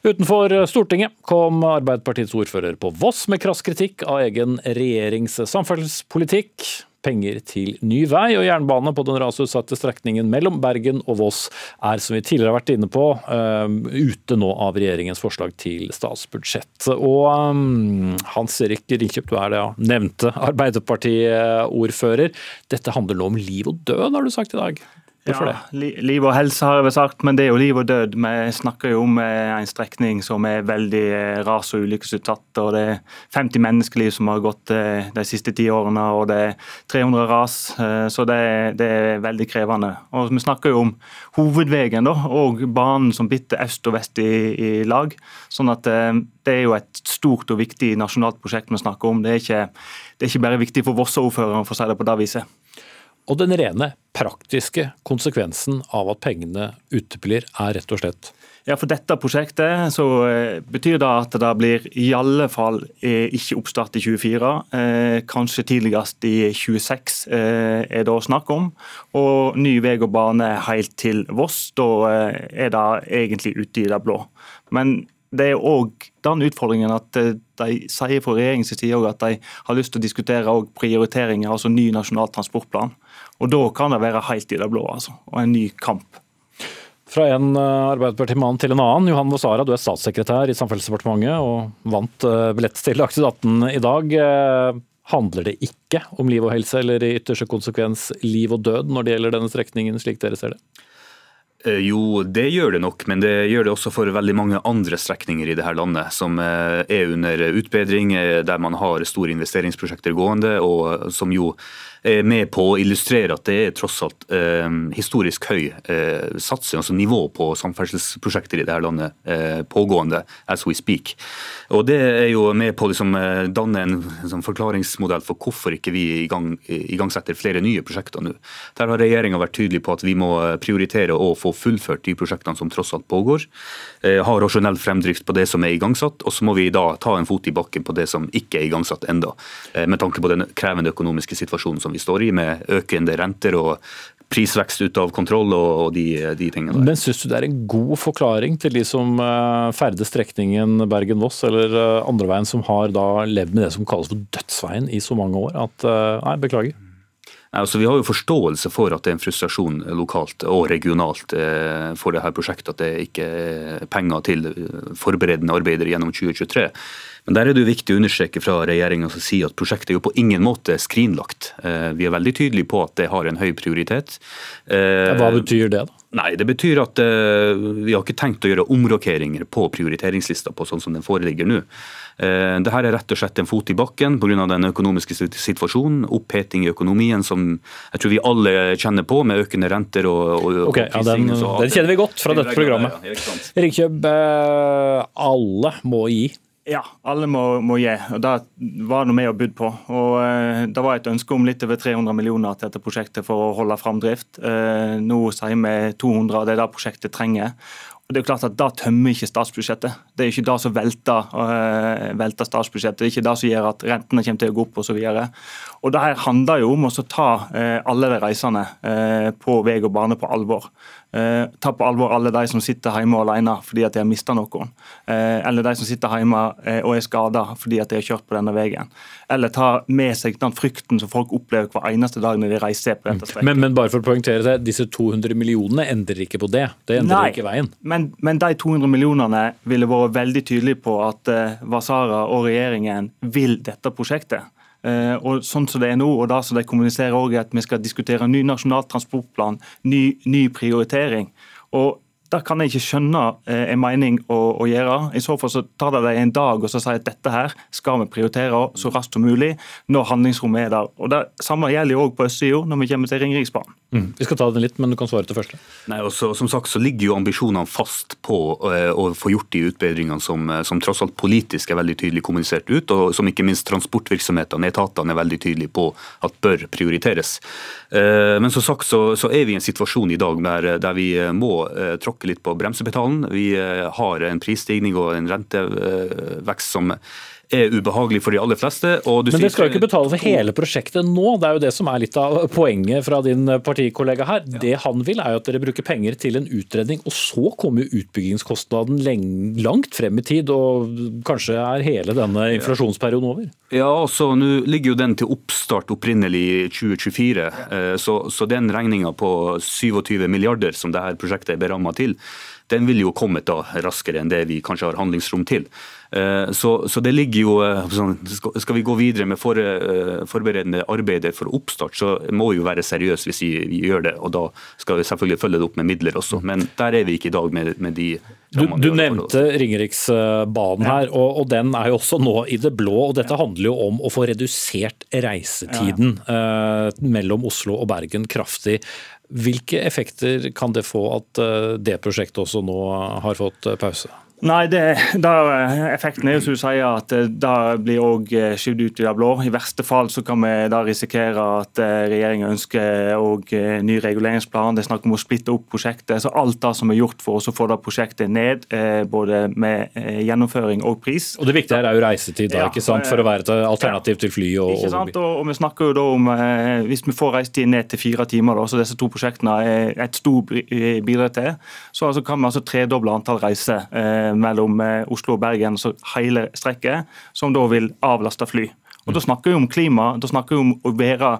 Utenfor Stortinget kom Arbeiderpartiets ordfører på Voss med krass kritikk av egen regjerings samferdselspolitikk penger til ny vei og jernbane på den rasutsatte strekningen mellom Bergen og Voss er, som vi tidligere har vært inne på, uh, ute nå av regjeringens forslag til statsbudsjett. Og um, Hans Erik Rinkjøp, du er det ja, nevnte Arbeiderparti-ordfører. Dette handler nå om liv og død, har du sagt i dag? Ja, det? Liv og helse har jeg vel sagt, men det er jo liv og død. Vi snakker jo om eh, en strekning som er veldig eh, ras- og ulykkesutsatt. og Det er 50 menneskeliv som har gått eh, de siste ti årene, og det er 300 ras. Så det er, det er veldig krevende. Og Vi snakker jo om hovedveien og banen som bitter øst og vest i, i, lag. sånn at det er jo et stort og viktig nasjonalt prosjekt vi snakker om. Det er ikke, det er ikke bare viktig for Vossa-ordføreren, for å si det på det viset. Og den rene praktiske konsekvensen av at pengene uteblir, er rett og slett ja, For dette prosjektet så eh, betyr det at det blir i alle fall eh, ikke oppstart i 24. Eh, kanskje tidligst i 26 er det å snakke om. Og ny vei og bane helt til Voss. Da er det egentlig ute i det blå. Men det er òg den utfordringen at de sier fra regjeringens side at de har lyst til å diskutere prioriteringer, altså ny nasjonal transportplan. Og Da kan det være helt i det blå, altså, og en ny kamp. Fra en eh, Arbeiderpartimann til en annen. Johan Vosara, du er statssekretær i Samferdselsdepartementet og vant eh, billett til Dagsnytt 18 i dag. Eh, handler det ikke om liv og helse, eller i ytterste konsekvens liv og død når det gjelder denne strekningen, slik dere ser det? Jo, det gjør det nok, men det gjør det også for veldig mange andre strekninger i dette landet som er under utbedring, der man har store investeringsprosjekter gående, og som jo er med på å illustrere at det er tross alt eh, historisk høy eh, satsing, altså nivå på samferdselsprosjekter i dette landet eh, pågående as we speak. Og Det er jo med på å liksom, eh, danne en, sånn forklaringsmodell for hvorfor ikke vi gang, igangsetter flere nye prosjekter nå. Der har regjeringa vært tydelig på at vi må prioritere å få fullført de prosjektene som tross alt pågår. Eh, ha rasjonell fremdrift på det som er igangsatt, og så må vi da ta en fot i bakken på det som ikke er igangsatt enda, eh, med tanke på den krevende økonomiske situasjonen som vi står i, med økende renter og prisvekst ut av kontroll og de, de tingene der. Men Syns du det er en god forklaring til de som eh, ferdes strekningen Bergen-Voss eller eh, andre veien, som har da levd med det som kalles for dødsveien i så mange år, at eh, nei, beklager? Altså, vi har jo forståelse for at det er en frustrasjon lokalt og regionalt for det her prosjektet, at det ikke er penger til forberedende arbeider gjennom 2023. Men der er det jo viktig å understreke fra regjeringa som sier at prosjektet er jo på ingen måte skrinlagt. Eh, vi er veldig tydelige på at det har en høy prioritet. Eh, hva betyr det, da? Nei, Det betyr at eh, vi har ikke tenkt å gjøre omrokeringer på prioriteringslista på sånn som den foreligger nå. Dette er rett og slett en fot i bakken pga. den økonomiske situasjonen. Oppheting i økonomien som jeg tror vi alle kjenner på, med økende renter og, og, okay, og ja, den, den, kjenner vi godt fra dette programmet. Ja, alle må gi Ja, alle må, må gi. og Det var det vi og budt på. Og eh, Det var et ønske om litt over 300 millioner til dette prosjektet for å holde framdrift. Eh, nå sier vi 200, og det er det prosjektet trenger. Og det er jo klart at Da tømmer ikke statsbudsjettet. Det er ikke det som velter, eh, velter statsbudsjettet. Det er ikke det som gjør at rentene kommer til å gå opp osv. Det her handler jo om å ta uh, alle de reisende uh, på vei og bane på alvor. Eh, ta på alvor alle de som sitter hjemme alene fordi at de har mista noen. Eh, eller de som sitter hjemme eh, og er skada fordi at de har kjørt på denne veien. Eller ta med seg den frykten som folk opplever hver eneste dag når de reiser på dette strekket. Men, men, bare for å poengtere det, disse 200 millionene endrer ikke på det? Det endrer Nei, ikke veien? Men, men, de 200 millionene ville vært veldig tydelige på at uh, Vasara og regjeringen vil dette prosjektet. Eh, og sånn som det er nå, og da som de kommuniserer også at vi skal diskutere ny nasjonal transportplan, ny, ny prioritering. Og det kan jeg ikke skjønne eh, en mening å, å, gjøre. I så fall så tar det deg en dag og så sier at dette her skal vi prioritere så raskt som mulig når handlingsrommet er der. Og Det samme gjelder jo også på østsida når vi kommer til Ringeriksbanen. Mm. Vi skal ta den litt, men du kan svare til første. Nei, og så, Som sagt så ligger jo ambisjonene fast på uh, å få gjort de utbedringene som, uh, som, tross alt politisk er veldig tydelig kommunisert ut, og som ikke minst transportvirksomhetene, etatene, er veldig tydelige på at bør prioriteres. Uh, men som sagt så, så, er vi i en situasjon i dag der, der vi må tråkke tråkke litt på bremsepedalen. Vi eh, har en prisstigning og en rentevekst som er ubehagelig for de aller fleste. Men det skal jo ikke betale for hele prosjektet nå, det er jo det som er litt av poenget fra din partikollega her. Ja. Det han vil er jo at dere bruker penger til en utredning, og så kommer utbyggingskostnaden langt frem i tid, og kanskje er hele denne inflasjonsperioden over? Ja, altså nå ligger jo den til oppstart opprinnelig i 2024, eh, så, så den regninga på 27 milliarder som dette prosjektet er beramma til, den vil jo komme da raskere enn det vi kanskje har handlingsrom til. Eh, så, så, det ligger jo eh, sånn, Skal vi gå videre med for, eh, forberedende arbeider for oppstart, så må vi jo være seriøse hvis vi, vi, gjør det. Og da skal vi selvfølgelig følge det opp med midler også. Men der er vi ikke i dag med, med de du, du nevnte Ringeriksbanen her, og, og, den er jo også nå i det blå. og Dette handler jo om å få redusert reisetiden eh, mellom Oslo og Bergen kraftig. Hvilke effekter kan det få at det prosjektet også nå har fått pause? Nei, det, der, Effekten er jo som du sier at eh, det blir òg eh, skyvd ut i det blå. I verste fall så kan vi da risikere at regjeringa ønsker og ny reguleringsplan. Det er snakk om å splitte opp prosjektet. Så Alt det som er gjort for oss å få det prosjektet ned, både med gjennomføring og pris. Og Det viktige her er jo reisetid, da, ikke sant? for å være et alternativ til fly. og, ikke sant? Og, og, vi snakker jo da om, Hvis vi får reisetid ned til fire timer, da, så disse to prosjektene er et stort bidrag til, så altså kan vi altså tredoble antall reiser mellom eh, Oslo og Bergen, så hele strekket, som da vil avlaste fly. Og Da snakker vi om klima, da snakker vi om å være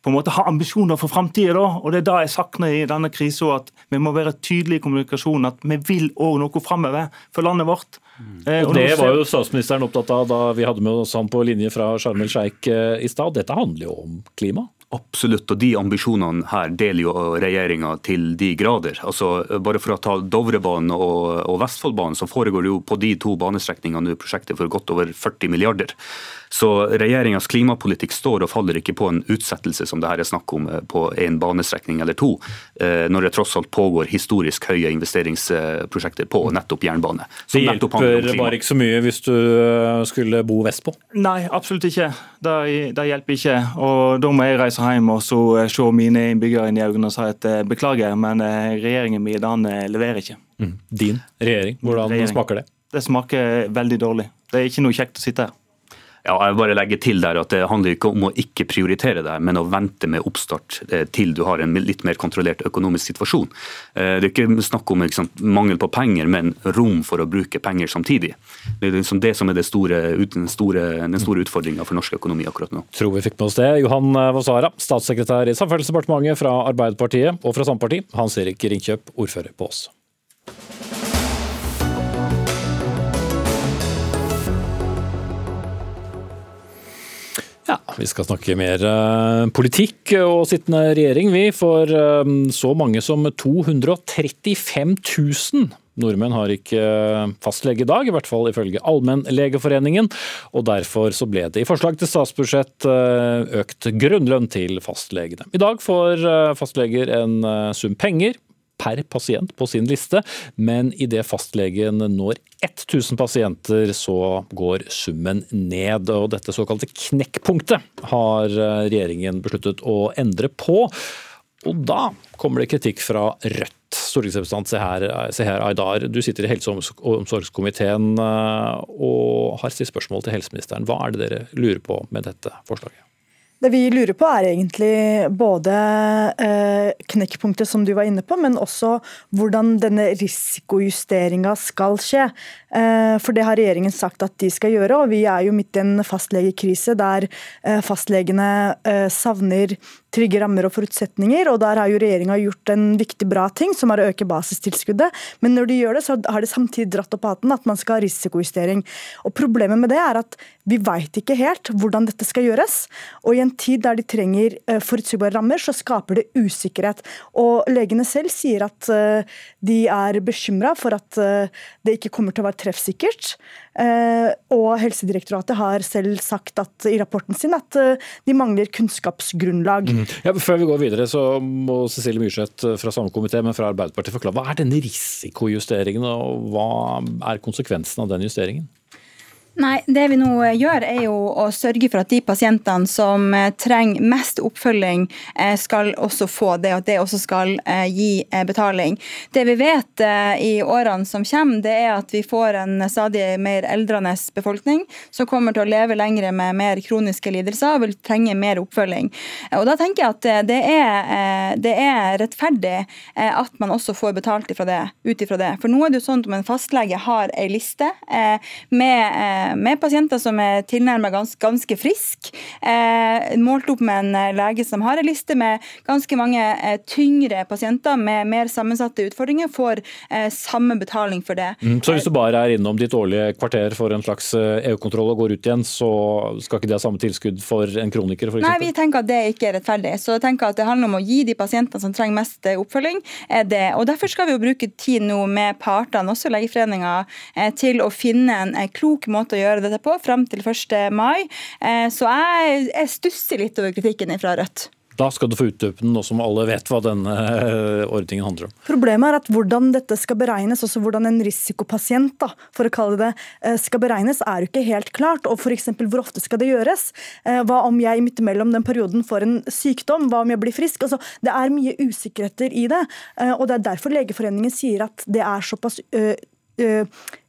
på en måte ha ambisjoner for framtida. Og det er da jeg savner i denne krisa, at vi må være tydelige i kommunikasjonen. At vi vil òg noe framover for landet vårt. Mm. Eh, og Det var jo statsministeren opptatt av da vi hadde med oss han på linje fra Sharm el Sheikh eh, i stad. Dette handler jo om klima? Absolutt, og de ambisjonene her deler jo regjeringa til de grader. Altså, bare For å ta Dovrebanen og, og Vestfoldbanen, så foregår det jo på de to banestrekningene prosjektet for godt over 40 milliarder. Så regjeringas klimapolitikk står og faller ikke på en utsettelse som det her er snakk om eh, på en banestrekning eller to, eh, når det tross alt pågår historisk høye investeringsprosjekter på nettopp jernbane. Det hjelper bare ikke så mye hvis du eh, skulle bo vestpå? Nei, absolutt ikke. Det, det hjelper ikke. Og Da må jeg reise hjem og så se mine innbyggere inn i øynene og si at beklager, men regjeringen min den leverer ikke. Mm. Din regjering, hvordan regjering. smaker det? Det smaker veldig dårlig. Det er ikke noe kjekt å sitte her. Ja, jeg bare legger til der at Det handler ikke om å ikke prioritere det, men å vente med oppstart eh, til du har en litt mer kontrollert økonomisk situasjon. Eh, det er ikke snakk om liksom, mangel på penger, men rom for å bruke penger samtidig. Det er liksom det som er det store, den store, store utfordringa for norsk økonomi akkurat nå. Tror vi fikk med oss det. Johan Vasara, statssekretær i Samferdselsdepartementet fra Arbeiderpartiet og fra samme. Hans Erik Ringkjøp, ordfører på Ås. Ja, Vi skal snakke mer uh, politikk og sittende regjering, vi. For uh, så mange som 235 000 nordmenn har ikke eh, fastlege i dag, i hvert fall ifølge Allmennlegeforeningen. Og derfor så ble det i forslag til statsbudsjett økt grunnlønn til fastlegene. I dag får fastleger en sum penger per pasient på sin liste, men idet fastlegen når 1000 pasienter, så går summen ned. og Dette såkalte knekkpunktet har regjeringen besluttet å endre på. Og da kommer det kritikk fra Rødt. Stortingsrepresentant Seher Aydar, du sitter i helse- og omsorgskomiteen og har stilt spørsmål til helseministeren. Hva er det dere lurer på med dette forslaget? Det vi lurer på er egentlig både eh, knekkpunktet som du var inne på, men også hvordan denne risikojusteringa skal skje. Eh, for det har regjeringen sagt at de skal gjøre, og vi er jo midt i en fastlegekrise der eh, fastlegene savner trygge rammer og forutsetninger. og Der har jo regjeringa gjort en viktig bra ting, som er å øke basistilskuddet. Men når de gjør det, så har de samtidig dratt opp haten at man skal ha risikojustering. Og Problemet med det er at vi veit ikke helt hvordan dette skal gjøres. Og i en tid der de trenger eh, forutsigbare rammer, så skaper det usikkerhet. Og legene selv sier at eh, de er bekymra for at eh, det ikke kommer til å være treffsikkert. Og Helsedirektoratet har selv sagt at, i rapporten sin at de mangler kunnskapsgrunnlag. Mm. Ja, før vi går videre, så må Cecilie Myrseth fra samme komité, men fra Arbeiderpartiet forklare. Hva er denne risikojusteringen, og hva er konsekvensen av den justeringen? Nei, Det vi nå eh, gjør, er jo å sørge for at de pasientene som eh, trenger mest oppfølging, eh, skal også få det, og at det også skal gi betaling. Det vi vet i årene som kommer, det er at vi får en stadig mer eldrende befolkning som kommer til å leve lengre med mer kroniske lidelser og vil trenge mer oppfølging. Og Da tenker jeg at det er, det er rettferdig at man også får betalt ut ifra det. For nå er det jo sånn at om en fastlege har ei liste med med pasienter som er tilnærmet ganske, ganske friske. Eh, målt opp med en eh, lege som har en liste med ganske mange eh, tyngre pasienter med mer sammensatte utfordringer, får eh, samme betaling for det. Mm, så hvis du bare er innom ditt årlige kvarter for en slags EU-kontroll og går ut igjen, så skal ikke det ha samme tilskudd for en kroniker f.eks.? Nei, vi tenker at det ikke er rettferdig. Så jeg tenker at det handler om å gi de pasientene som trenger mest oppfølging, det. Og Derfor skal vi jo bruke tid nå med partene, også Legeforeninga, til å finne en klok måte å gjøre dette på fram til 1. mai. Eh, så jeg, jeg stusser litt over kritikken fra Rødt. Da skal du få utdype den, nå som alle vet hva denne eh, ordningen handler om. Problemet er at hvordan dette skal beregnes, også hvordan en risikopasient da, for å kalle det, eh, skal beregnes, er jo ikke helt klart. Og f.eks. hvor ofte skal det gjøres? Hva om jeg midt imellom den perioden får en sykdom? Hva om jeg blir frisk? Altså, det er mye usikkerheter i det. Og det er derfor Legeforeningen sier at det er såpass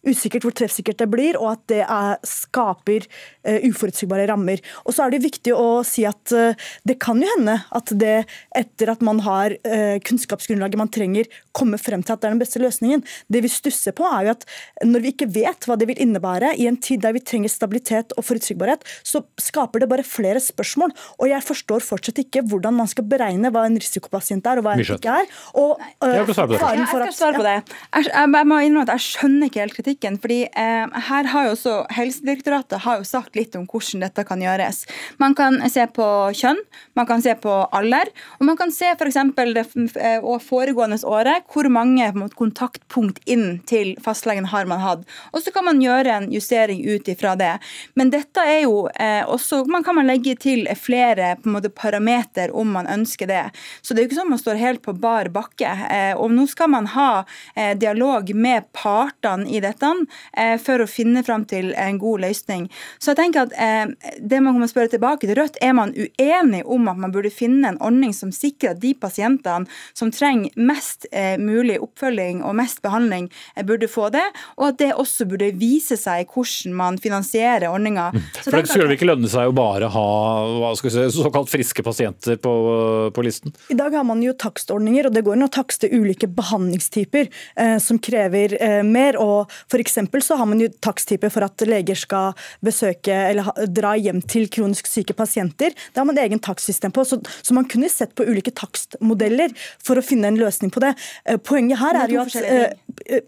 usikkert hvor treffsikkert det blir, og at det er, skaper uh, uforutsigbare rammer. Og så er det viktig å si at uh, det kan jo hende at det, etter at man har uh, kunnskapsgrunnlaget man trenger, kommer frem til at det er den beste løsningen. Det vi stusser på, er jo at når vi ikke vet hva det vil innebære, i en tid der vi trenger stabilitet og forutsigbarhet, så skaper det bare flere spørsmål. Og jeg forstår fortsatt ikke hvordan man skal beregne hva en risikopasient er, og hva en ikke er. Og, jeg kan svare på det. Jeg skal svare på det. Jeg, jeg, jeg må innrømme at jeg skjønner ikke helt kritikk kritikken. fordi eh, her har jo også Helsedirektoratet har jo sagt litt om hvordan dette kan gjøres. Man kan se på kjønn, man kan se på alder, og man kan se f.eks. For det eh, foregående året hvor mange kontaktpunkt inn til fastlegen har man hatt. Og så kan man gjøre en justering ut ifra det. Men dette er jo eh, også Man kan man legge til flere på en måte parameter om man ønsker det. Så det er jo ikke sånn man står helt på bar bakke. Eh, og nå skal man ha eh, dialog med partene i dette mulighetene eh, for å finne fram til en god løsning. Så jeg tenker at eh, det man må spørre tilbake til Rødt, er man uenig om at man burde finne en ordning som sikrer at de pasientene som trenger mest eh, mulig oppfølging og mest behandling, burde få det, og at det også burde vise seg hvordan man finansierer ordninga. Mm. For det skulle ikke lønne seg å bare ha hva skal si, såkalt friske pasienter på, på, listen? I dag har man jo takstordninger, og det går an å takste ulike behandlingstyper eh, som krever eh, mer. og F.eks. så har man jo taksttyper for at leger skal besøke eller dra hjem til kronisk syke pasienter. Det har man egen takstsystem på. Så, så, man kunne sett på ulike takstmodeller for å finne en løsning på det. Eh, poenget her er jo at,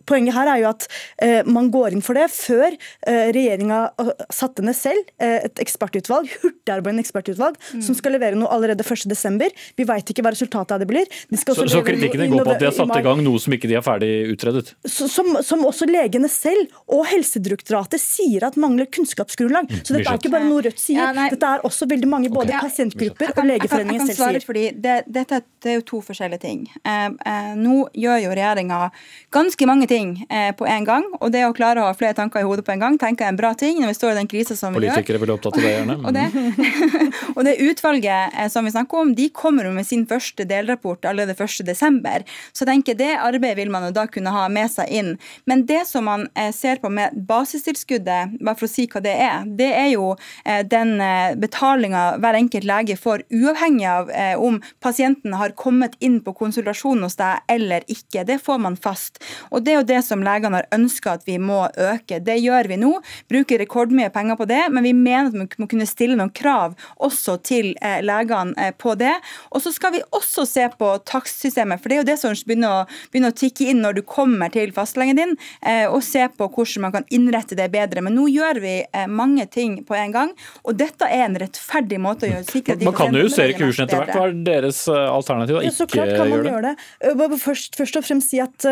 poenget her er jo at uh, man går inn for det før uh, regjeringa satte ned selv et ekspertutvalg, hurtigarbeidende ekspertutvalg, mm. som skal levere noe allerede 1.12. Vi veit ikke hva resultatet av det blir. De så, så kritikken går på at de har satt i gang noe som ikke de er ferdig utredet? Som, som også legene selv og Helsedirektoratet sier at mangler kunnskapsgrunnlag. Mm, Så dette er ikke bare noe Rødt sier, Ja, dette er også veldig mange både okay. pasientgrupper og Legeforeningen jeg kan selv sier. Fordi det, dette det er jo to forskjellige ting. Eh, eh, nå gjør jo regjeringa ganske mange ting eh, på en gang. Og det å klare å ha flere tanker i hodet på en gang tenker jeg er en bra ting når vi står i den krisa som vi gjør. Politikere er opptatt av det, gjerne. Og det, og det utvalget eh, som vi snakker om, de kommer med sin første delrapport allerede 1.12. Så jeg tenker det arbeidet vil man jo da kunne ha med seg inn. Men det som man eh, ser på med basistilskuddet, bare for å si hva det er, det er jo eh, den eh, betalinga hver enkelt lege får, uavhengig av eh, om pasienten har kommet inn på konsultasjon hos deg eller ikke. Det får man fast. Og det er jo det som legene har ønska at vi må øke. Det gjør vi nå. Bruker rekordmye penger på det, men vi mener at vi må kunne stille noen krav også til eh, legene eh, på det. Og så skal vi også se på takstsystemet, for det er jo det som begynner å, begynner å tikke inn når du kommer til fastlegen din, eh, og se på hvordan man kan innrette det bedre. Men nå gjør vi mange ting på en gang, og dette er en rettferdig måte å gjøre sikre Man kan jo justere kursen etter hvert. Hva er deres alternativ? da? Ja, så klart kan man gjøre det? det. Først, først og fremst si at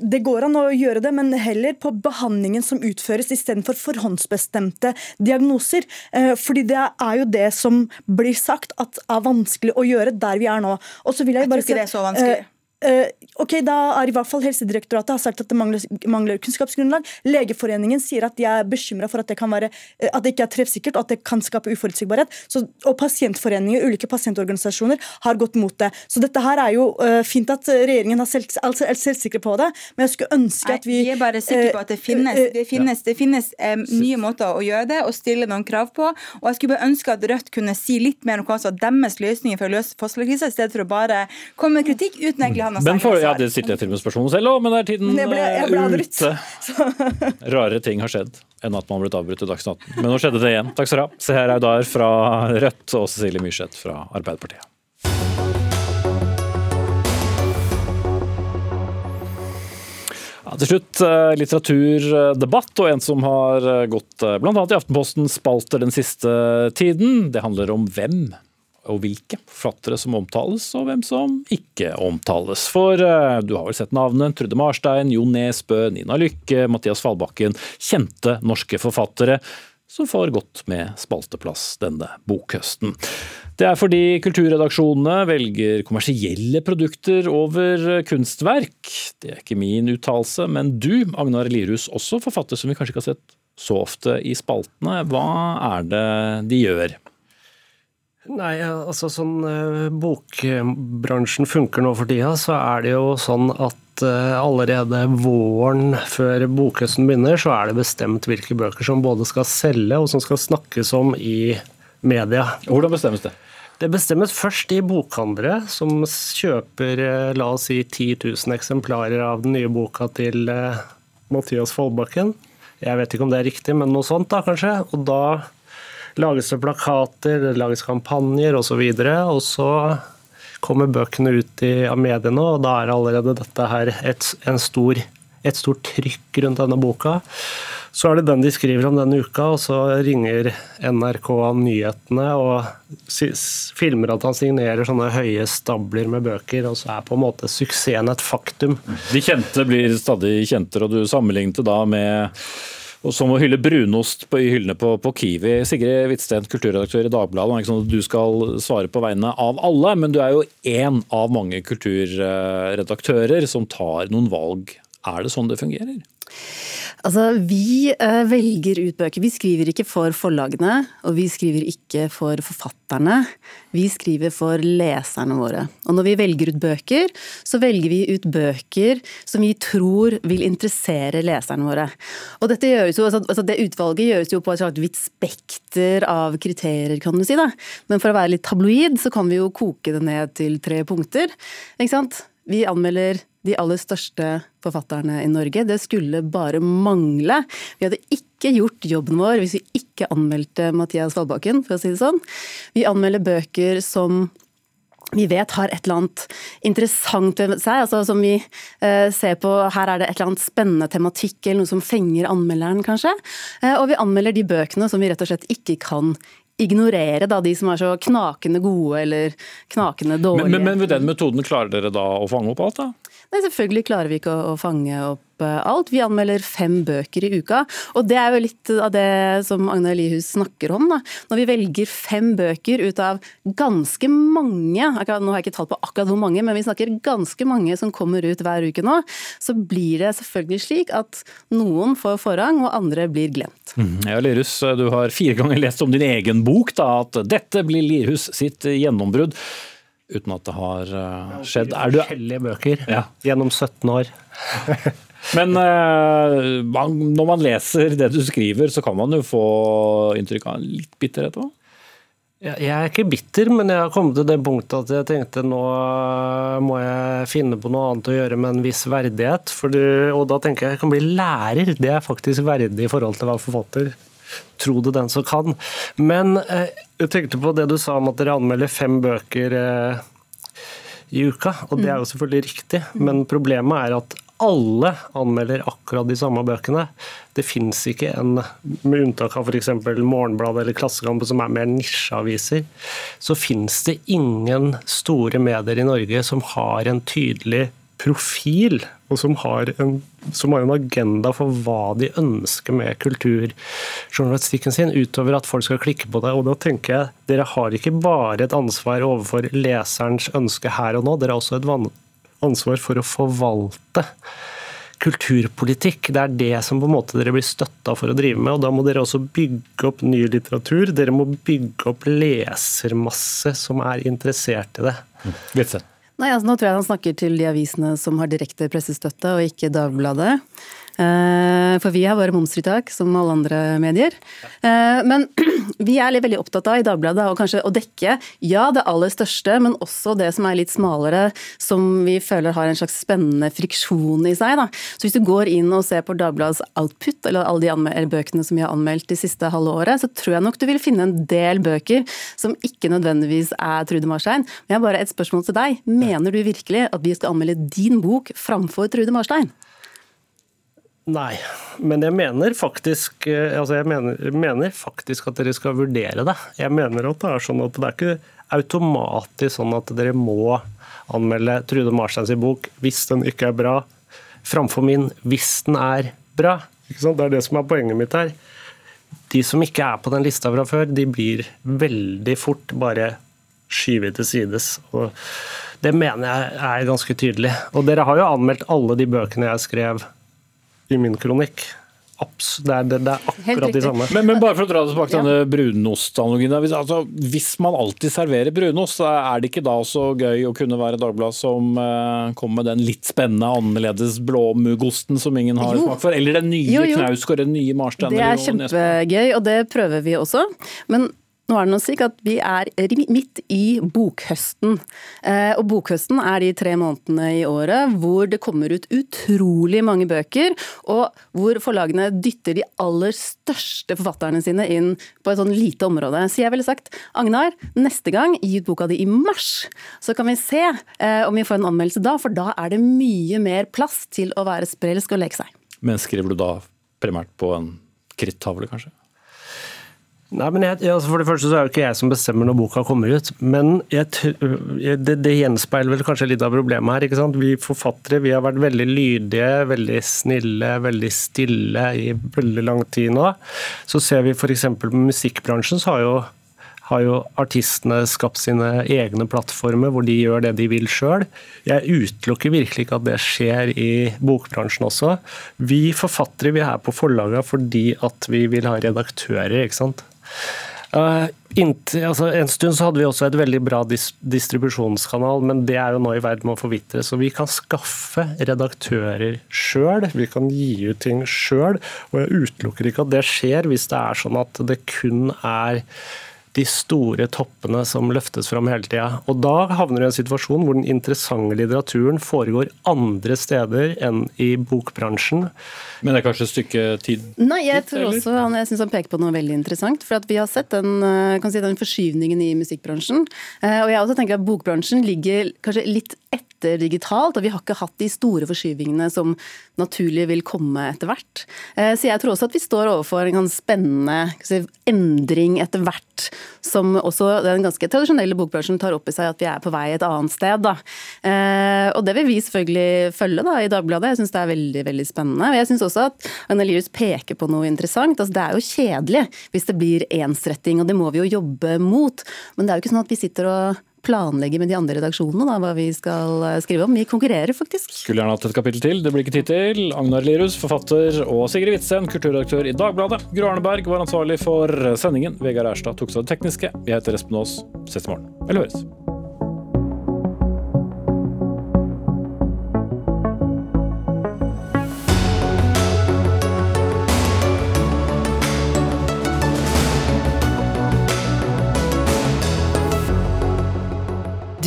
det går an å gjøre det, men heller på behandlingen som utføres, istedenfor forhåndsbestemte diagnoser. Eh, fordi det er jo det som blir sagt at er vanskelig å gjøre der vi er nå. Og så vil jeg, Jeg bare tror ikke si det er så vanskelig. Eh, ok, da er i hvert fall Helsedirektoratet har sagt at det mangler, mangler kunnskapsgrunnlag. Legeforeningen sier at de er bekymra for at det, kan være, eh, at det ikke er treffsikkert og at det kan skape uforutsigbarhet. Så, og pasientforeninger, ulike pasientorganisasjoner har gått mot det. Så dette her er jo uh, fint at regjeringen er selv, altså, er selvsikre på det, men jeg skulle ønske at vi Vi er bare sikre på at det finnes, det finnes, det finnes um, nye måter å gjøre det og stille noen krav på. Og jeg skulle bare ønske at Rødt kunne si litt mer om hva som var deres løsninger for å løse fastlegekrisa, i stedet for å bare komme med kritikk uten egentlig å ha for, ja. Det sitter jeg til med spørsmålet selv òg, men det er tiden jeg ble- jeg ble eh, ute. Rare ting har skjedd enn at man har blitt avbrutt i Dagsnytt 18. Men nå skjedde det igjen. Takk skal du ha. Seher Audar fra Rødt og Cecilie Myrseth fra Arbeiderpartiet. Ja, til slutt eh, litteraturdebatt, og en som har eh, gått bl.a. i Aftenpostens spalter den siste tiden. Det handler om hvem og hvilke forfattere som omtales, og hvem som ikke omtales. For eh, du har vel sett navnet? Trude Marstein, Jo Nesbø, Nina Lykke, Mathias Fallbakken. Kjente norske forfattere som får godt med spalteplass denne bokhøsten. Det er fordi kulturredaksjonene velger kommersielle produkter over kunstverk. Det er ikke min uttalelse, men du, Agnar Lirhus, også forfatter som vi kanskje ikke har sett så ofte i spaltene. Hva er det de gjør? Nei, altså sånn eh, bokbransjen funker nå for tida, så er det jo sånn at eh, allerede våren før bokhøsten begynner, så er det bestemt hvilke bøker som både skal selge og som skal snakkes om i media. Hvordan bestemmes det? Det bestemmes først i bokhandlere, som kjøper eh, la oss si 10 000 eksemplarer av den nye boka til Mathias Foldbakken. Jeg vet ikke om det er riktig, men noe sånt da kanskje. Og da lages det plakater, det lages kampanjer osv. Og, så og så kommer bøkene ut i, av mediene, og da er allerede dette her et, stor, et stort trykk rundt denne boka. Så er det den de skriver om denne uka, og så ringer NRK nyhetene og filmer at han signerer sånne høye stabler med bøker, og så er på en måte suksessen et faktum. De kjente blir stadig kjentere, og du sammenlignet da med og som å hylle brunost på, i hyllene på, på Kiwi. Sigrid Hvitsten, kulturredaktør i Dagbladet. Det ikke sånn at du skal svare på vegne av alle, men du er jo én av mange kulturredaktører som tar noen valg. Er det sånn det fungerer? Altså, Vi eh, velger ut bøker. Vi skriver ikke for forlagene, og vi skriver ikke for forfatterne. Vi skriver for leserne våre. Og når vi velger ut bøker, så velger vi ut bøker som vi tror vil interessere leserne våre. Og jo, altså, altså Det utvalget gjøres jo på et slags vidt spekter av kriterier, kan du si. da. Men for å være litt tabloid, så kan vi jo koke det ned til tre punkter. Ikke sant? Vi anmelder de aller største forfatterne i Norge. Det skulle bare mangle. Vi hadde ikke gjort jobben vår hvis vi ikke anmeldte Mathias Valbakken, for å si det sånn. Vi anmelder bøker som vi vet har et eller annet interessant ved seg, altså som vi eh, ser på Her er det et eller annet spennende tematikk eller noe som fenger anmelderen, kanskje. Eh, og vi anmelder de bøkene som vi rett og slett ikke kan ignorere, da, de som er så knakende gode eller knakende Men, dårlige. men, men ved den metoden klarer dere da å fange opp alt, da? Nei, selvfølgelig klarer vi ikke å, å fange opp alt. Vi anmelder fem bøker i uka. Og det er jo litt av det som Agne Lihus snakker om. Da. Når vi velger fem bøker ut av ganske mange, nå har jeg ikke talt på akkurat hvor mange, men vi snakker ganske mange som kommer ut hver uke nå, så blir det selvfølgelig slik at noen får forrang, og andre blir glemt. Mm. Ja, Lirhus, du har fire ganger lest om din egen bok, da, at dette blir Lirhus sitt gjennombrudd. Uten at det har uh, skjedd. Er du Forskjellige bøker ja. gjennom 17 år. Men uh, når man leser det du skriver, så kan man jo få inntrykk av litt bitterhet òg? Jeg er ikke bitter, men jeg har kommet til det punktet at jeg tenkte nå må jeg finne på noe annet å gjøre med en viss verdighet. Du, og da tenker jeg jeg kan bli lærer. Det er faktisk verdig i forhold til å være forfatter. Tro det den som kan. Men eh, jeg tenkte på det du sa om at dere anmelder fem bøker eh, i uka. Og det er jo selvfølgelig riktig, men problemet er at alle anmelder akkurat de samme bøkene. Det fins ikke en, med unntak av f.eks. Morgenbladet eller Klassekampen, som er mer nisjeaviser, så fins det ingen store medier i Norge som har en tydelig profil, og som har, en, som har en agenda for hva de ønsker med kulturjournalistikken sin, utover at folk skal klikke på det. Og da tenker jeg, Dere har ikke bare et ansvar overfor leserens ønske her og nå, dere har også et ansvar for å forvalte kulturpolitikk. Det er det som på en måte dere blir støtta for å drive med. og Da må dere også bygge opp ny litteratur. Dere må bygge opp lesermasse som er interessert i det. Vitsen. Nei, altså Nå tror jeg han snakker til de avisene som har direkte pressestøtte, og ikke Dagbladet. Eh, for vi har våre momsfritak, som alle andre medier. Eh, men vi er veldig opptatt av i Dagbladet å kanskje å dekke ja, det aller største, men også det som er litt smalere, som vi føler har en slags spennende friksjon i seg. Da. Så hvis du går inn og ser på Dagbladets output, eller alle de bøkene som vi har anmeldt de siste halve året, så tror jeg nok du vil finne en del bøker som ikke nødvendigvis er Trude Marstein. Men jeg har bare et spørsmål til deg. Mener du virkelig at vi skal anmelde din bok framfor Trude Marstein? Nei, men jeg mener faktisk eh, altså jeg mener, mener, faktisk at dere skal vurdere det. Jeg mener at det er sånn at det er ikke automatisk sånn at dere må anmelde Trude Marsteins bok hvis den ikke er bra, framfor min hvis den er bra. Det er det som er poenget mitt her. De som ikke er på den lista fra før, de blir veldig fort bare skyvet til sides. Og det mener jeg er ganske tydelig. Og dere har jo anmeldt alle de bøkene jeg skrev i min kronikk. Abs, det, er, det, det er, akkurat de samme. Men, men, bare for å dra det tilbake til denne brunostanalogien. Hvis, altså, hvis man alltid serverer brunost, er det ikke da så gøy å kunne være Dagbladet som uh, kommer med den litt spennende, annerledes blåmuggosten som ingen har jo. smak for? Eller den nye Knausgård, den nye Marstein? Det er kjempegøy, og det prøver vi også. Men nå er det noe slik at Vi er midt i bokhøsten. Eh, og Bokhøsten er de tre månedene i året hvor det kommer ut utrolig mange bøker, og hvor forlagene dytter de aller største forfatterne sine inn på et sånn lite område. Så jeg ville sagt Agnar, neste gang gi ut boka di i mars, så kan vi se eh, om vi får en anmeldelse da, for da er det mye mer plass til å være sprelsk og leke seg. Men skriver du da primært på en krittavle, kanskje? Nei, men jeg, altså For det første så er det ikke jeg som bestemmer når boka kommer ut. Men jeg, det, det, gjenspeiler vel kanskje litt av problemet her. ikke sant? Vi forfattere vi har vært veldig lydige, veldig snille, veldig stille i veldig lang tid nå. Så ser vi f.eks. på musikkbransjen, så har jo, har jo artistene skapt sine egne plattformer hvor de gjør det de vil sjøl. Jeg utelukker virkelig ikke at det skjer i bokbransjen også. Vi forfattere vi er på forlaga fordi at vi vil ha redaktører. ikke sant? Uh, inntil, altså, en stund så hadde vi også et veldig bra dis distribusjonskanal, men det er jo nå i ferd med å forvitre. Så vi kan skaffe redaktører sjøl, vi kan gi ut ting sjøl. Og jeg utelukker ikke at det skjer hvis det er sånn at det kun er de store toppene som løftes fram hele tida. Og da havner du i en situasjon hvor den interessante litteraturen foregår andre steder enn i bokbransjen. Men det er kanskje et stykke tid? Nei, jeg tror også han, jeg synes han peker på noe veldig interessant. For at vi har sett den, si, den forskyvningen i musikkbransjen. Eh, og jeg også tenker at bokbransjen ligger kanskje litt etter prosjekter digitalt, og vi har ikke hatt de store forskyvingene som naturlig vil komme etter hvert. Eh, så jeg tror også at vi står overfor en ganske spennende si, endring etter hvert, som også den ganske tradisjonelle bokbransjen tar opp i seg at vi er på vei et annet sted. Da. Eh, og det vil vi selvfølgelig følge da, i Dagbladet. Jeg syns det er veldig veldig spennende. Og jeg syns også at Annelius peker på noe interessant. Altså, det er jo kjedelig hvis det blir ensretting, og det må vi jo jobbe mot. Men det er jo ikke sånn at vi sitter og planlegger med de andre redaksjonene da, hva vi skal eh, skrive om. Vi konkurrerer faktisk. Skulle gjerne hatt et kapittel til, det blir ikke tid til. Agnar Lirus, forfatter, og Sigrid Hvitsten, kulturredaktør i Dagbladet. Gro Arneberg var ansvarlig for sendingen. Vegard Erstad tok seg av det tekniske. Jeg heter Espen Aas. Ses i morgen. Eller høres.